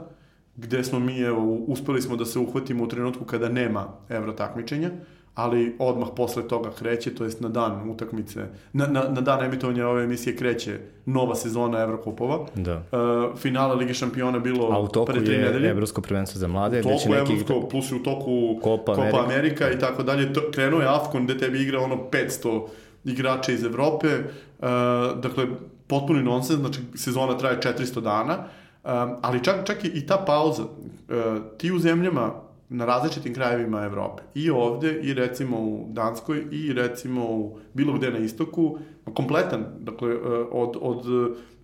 gde smo mi, evo, uspeli smo da se uhvatimo u trenutku kada nema evro takmičenja. Ali odmah posle toga kreće, to jest na dan utakmice, na, na, na dan emitovanja ove emisije kreće nova sezona Evrokupova. Da. Uh, finale Lige šampiona bilo A u toku pre tri je nedelje. Evropsko prvenstvo za mlade. U toku neki... Evropsko, plus u toku Copa, Copa Amerika. Amerika i tako dalje. To, krenuo je Afkon gde tebi igra ono 500 igrača iz Evrope. Uh, dakle, potpuni nonsens, znači sezona traje 400 dana. Um, ali čak, čak i ta pauza, uh, ti u zemljama na različitim krajevima Evrope. I ovde, i recimo u Danskoj, i recimo u bilo gde na istoku, kompletan, dakle, e, od, od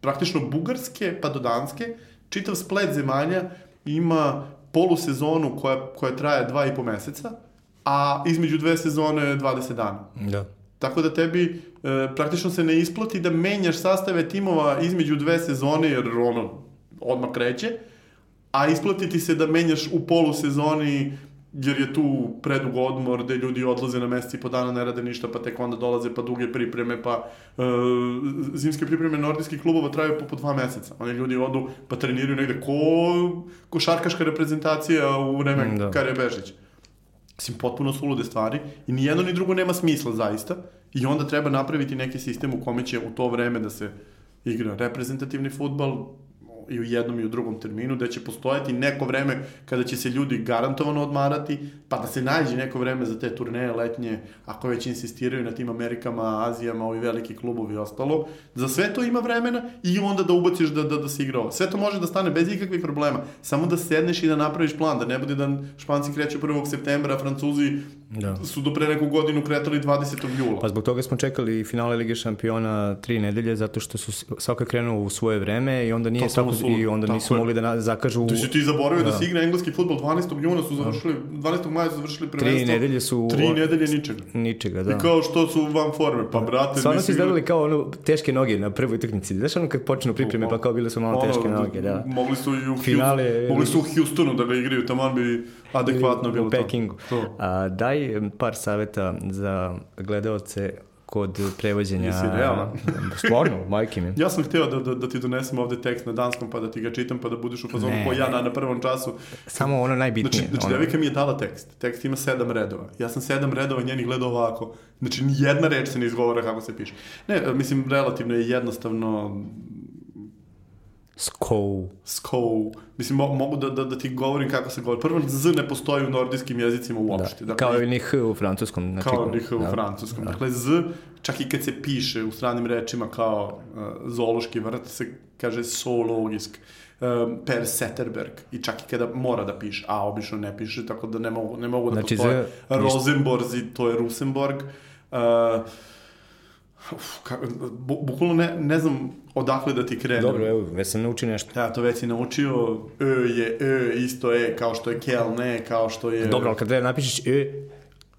praktično Bugarske pa do Danske, čitav splet zemalja ima polusezonu koja, koja traje dva i po meseca, a između dve sezone 20 dana. Da. Tako da tebi e, praktično se ne isplati da menjaš sastave timova između dve sezone, jer ono odmah kreće, a isplatiti se da menjaš u polusezoni jer je tu predug odmor gde ljudi odlaze na meseci po dana, ne rade ništa, pa tek onda dolaze, pa duge pripreme, pa uh, zimske pripreme nordijskih klubova traju po, po dva meseca. Oni ljudi odu, pa treniraju negde ko košarkaška reprezentacija u vreme mm, da. Kare Bežić. Mislim, potpuno su ulude stvari i ni jedno ni drugo nema smisla zaista i onda treba napraviti neki sistem u kome će u to vreme da se igra reprezentativni futbal, i u jednom i u drugom terminu, da će postojati neko vreme kada će se ljudi garantovano odmarati, pa da se nađe neko vreme za te turneje letnje, ako već insistiraju na tim Amerikama, Azijama, ovi veliki klubovi i ostalo. Za sve to ima vremena i onda da ubaciš da, da, da se igra ovo. Sve to može da stane bez ikakvih problema. Samo da sedneš i da napraviš plan, da ne bude da Španci kreću 1. septembra, a Francuzi da. su do pre neku godinu kretali 20. jula. Pa zbog toga smo čekali finale Lige šampiona tri nedelje, zato što su svaka krenuo u svoje vreme i onda nije svako, i onda nisu mogli da zakažu... Ti si ti zaboravio da, da se igra engleski futbol 12. juna su završili, 12. maja su završili prvenstvo. Tri nedelje su... Tri nedelje ničega. Ničega, da. I kao što su van forme, pa brate... Stvarno su izgledali kao ono, teške noge na prvoj utakmici. Znaš ono kad počnu pripreme, pa kao bile su malo teške noge, da. Mogli su i u, Finale, mogli su u Houstonu da ga igraju, tamo bi adekvatno bilo to. U Pekingu. To. A, daj par saveta za gledaoce kod prevođenja... Jesi realno? Stvarno, majke mi. Ja sam hteo da, da, da ti donesem ovde tekst na danskom pa da ti ga čitam pa da budeš u fazonu ko ja na, na prvom času. Samo ono najbitnije. Znači, znači ono... devika mi je dala tekst. Tekst ima sedam redova. Ja sam sedam redova njenih gledao ovako. Znači, ni jedna reč se ne izgovara kako se piše. Ne, mislim, relativno je jednostavno Skou. Skou. Mislim, mo mogu da, da, da ti govorim kako se govori. Prvo, Z ne postoji u nordijskim jezicima uopšte. Da. Dakle, kao i ni H u francuskom. Znači, kao ni H u da. francuskom. Da. Dakle, Z, čak i kad se piše u stranim rečima kao uh, zoološki vrt, se kaže zoologijsk. Um, per Setterberg i čak i kada mora da piše, a obično ne piše, tako da ne mogu, ne mogu da znači, postoje. Rosenborzi, to je Rusenborg. Uh, Uf, ka, bu, bukvalno ne, ne znam odakle da ti krenem. Dobro, evo, već sam naučio nešto. Ja, to već si naučio. E je E, isto E, kao što je Kel, ne, kao što je... Dobro, ali kad treba napišeš E...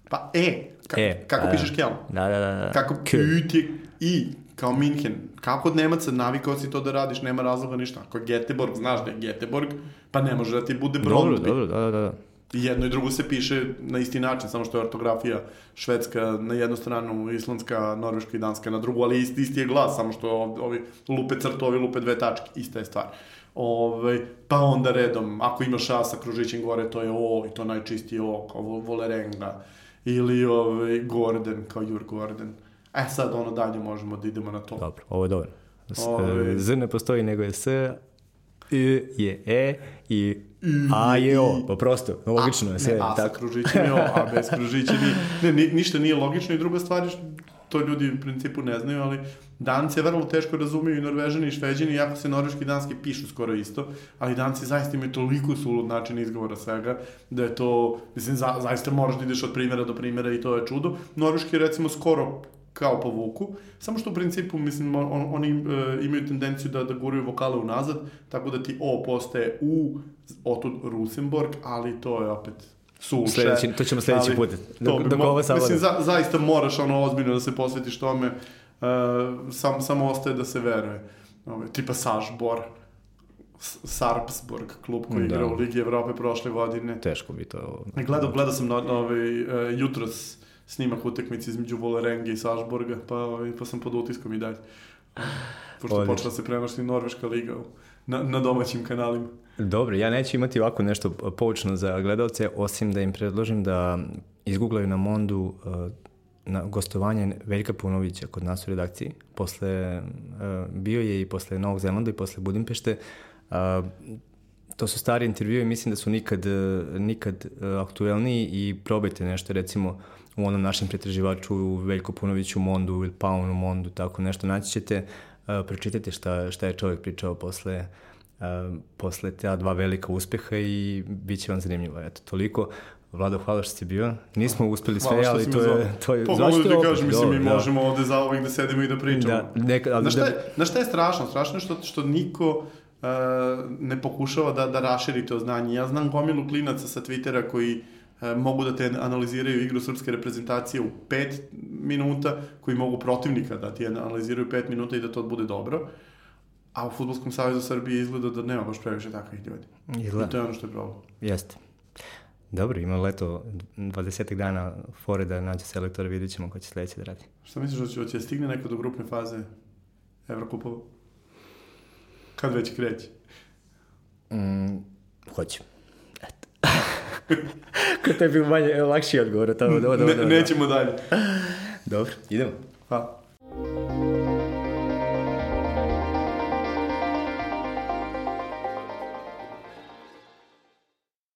Pa E, ka, e kako da, pišeš Kel? Da, da, da. da. Kako K. Ti I, kao Minhen. Kako od Nemaca navikao si to da radiš, nema razloga ništa. Ako je Geteborg, znaš da je Geteborg, pa ne može da ti bude Brondby. Dobro, dobro, da, da, da. I jedno i drugo se piše na isti način, samo što je ortografija švedska na jednu stranu, islandska, norveška i danska na drugu, ali isti, isti je glas, samo što ovi lupe crto, ovi lupe dve tačke, ista je stvar. Ove, ovaj, pa onda redom, ako imaš A sa kružićem gore, to je O i to najčistije O, kao Volerenga. Ili ovaj, Gordon, kao Jur Gordon. E sad ono dalje možemo da idemo na to. Dobro, ovo je dobro. Ove... Ovaj. Z ne postoji nego je S, I je E i A je O, pa prosto, logično je sve. Ne, A sa kružićem je O, a bez kružića nije. Ne, ni, ništa nije logično i druga stvar je to ljudi u principu ne znaju, ali Danci je vrlo teško razumiju i Norvežani i Šveđani, iako se norveški i danski pišu skoro isto, ali Danci zaista imaju toliko sulud način izgovora svega, da je to, mislim, za, zaista moraš da ideš od primjera do primjera i to je čudo. Norveški je recimo skoro kao po vuku, samo što u principu, mislim, on, oni e, imaju tendenciju da, da guraju vokale unazad, tako da ti O postaje U, otud Rusenborg, ali to je opet suše. Sljedeći, to ćemo sljedeći put. Dok, dok ovo Mislim, za, zaista moraš ono ozbiljno da se posvetiš tome. Uh, sam, samo ostaje da se veruje. Ove, tipa Sažbor. Sarpsborg, klub koji da. igra u Ligi Evrope prošle godine. Teško bi to... Gledao, gledao sam na, na ovaj, uh, jutros snimak utekmice između Volerenge i Sažborga, pa, ovaj, pa sam pod utiskom i dalje. Pošto Odlično. počela se prenošiti Norveška liga na, na domaćim kanalima. Dobro, ja neću imati ovako nešto poučno za gledalce, osim da im predložim da izgooglaju na Mondu uh, na gostovanje Veljka Punovića kod nas u redakciji. Posle, uh, bio je i posle Novog Zelanda i posle Budimpešte. Uh, to su stari intervjue i mislim da su nikad, nikad aktuelniji i probajte nešto recimo u onom našem pretraživaču Veljko Punović u Mondu ili Paun u Mondu, tako nešto naći ćete, pročitajte šta, šta je čovjek pričao posle posle ta dva velika uspeha i bit će vam zanimljivo. Eto, toliko. Vlado, hvala što si bio. Nismo uspeli sve, ali to je... To je pa mogu da ti kažem, mislim, mi da. možemo ovde za ovih da sedimo i da pričamo. Da, neka, ali, na, šta je, na šta je strašno? Strašno je što, što niko uh, ne pokušava da, da raširi to znanje. Ja znam gomilu klinaca sa Twittera koji uh, mogu da te analiziraju igru srpske reprezentacije u pet minuta, koji mogu protivnika da ti analiziraju pet minuta i da to bude dobro. A u Futbolskom savjezu Srbije izgleda da nema baš previše takvih ljudi. Izgleda. I to je ono što je problem. Jeste. Dobro, ima leto 20 dana fore da nađe selektora, vidit ćemo ko će sledeće da radi. Šta misliš, da će, da će stigne neko do grupne faze Evrokupova? Kad već kreće? Mm, hoće. Eto. Ko te bi manje, e, lakši odgovor. Tamo, ne, nećemo dalje. Dobro, idemo. Hvala.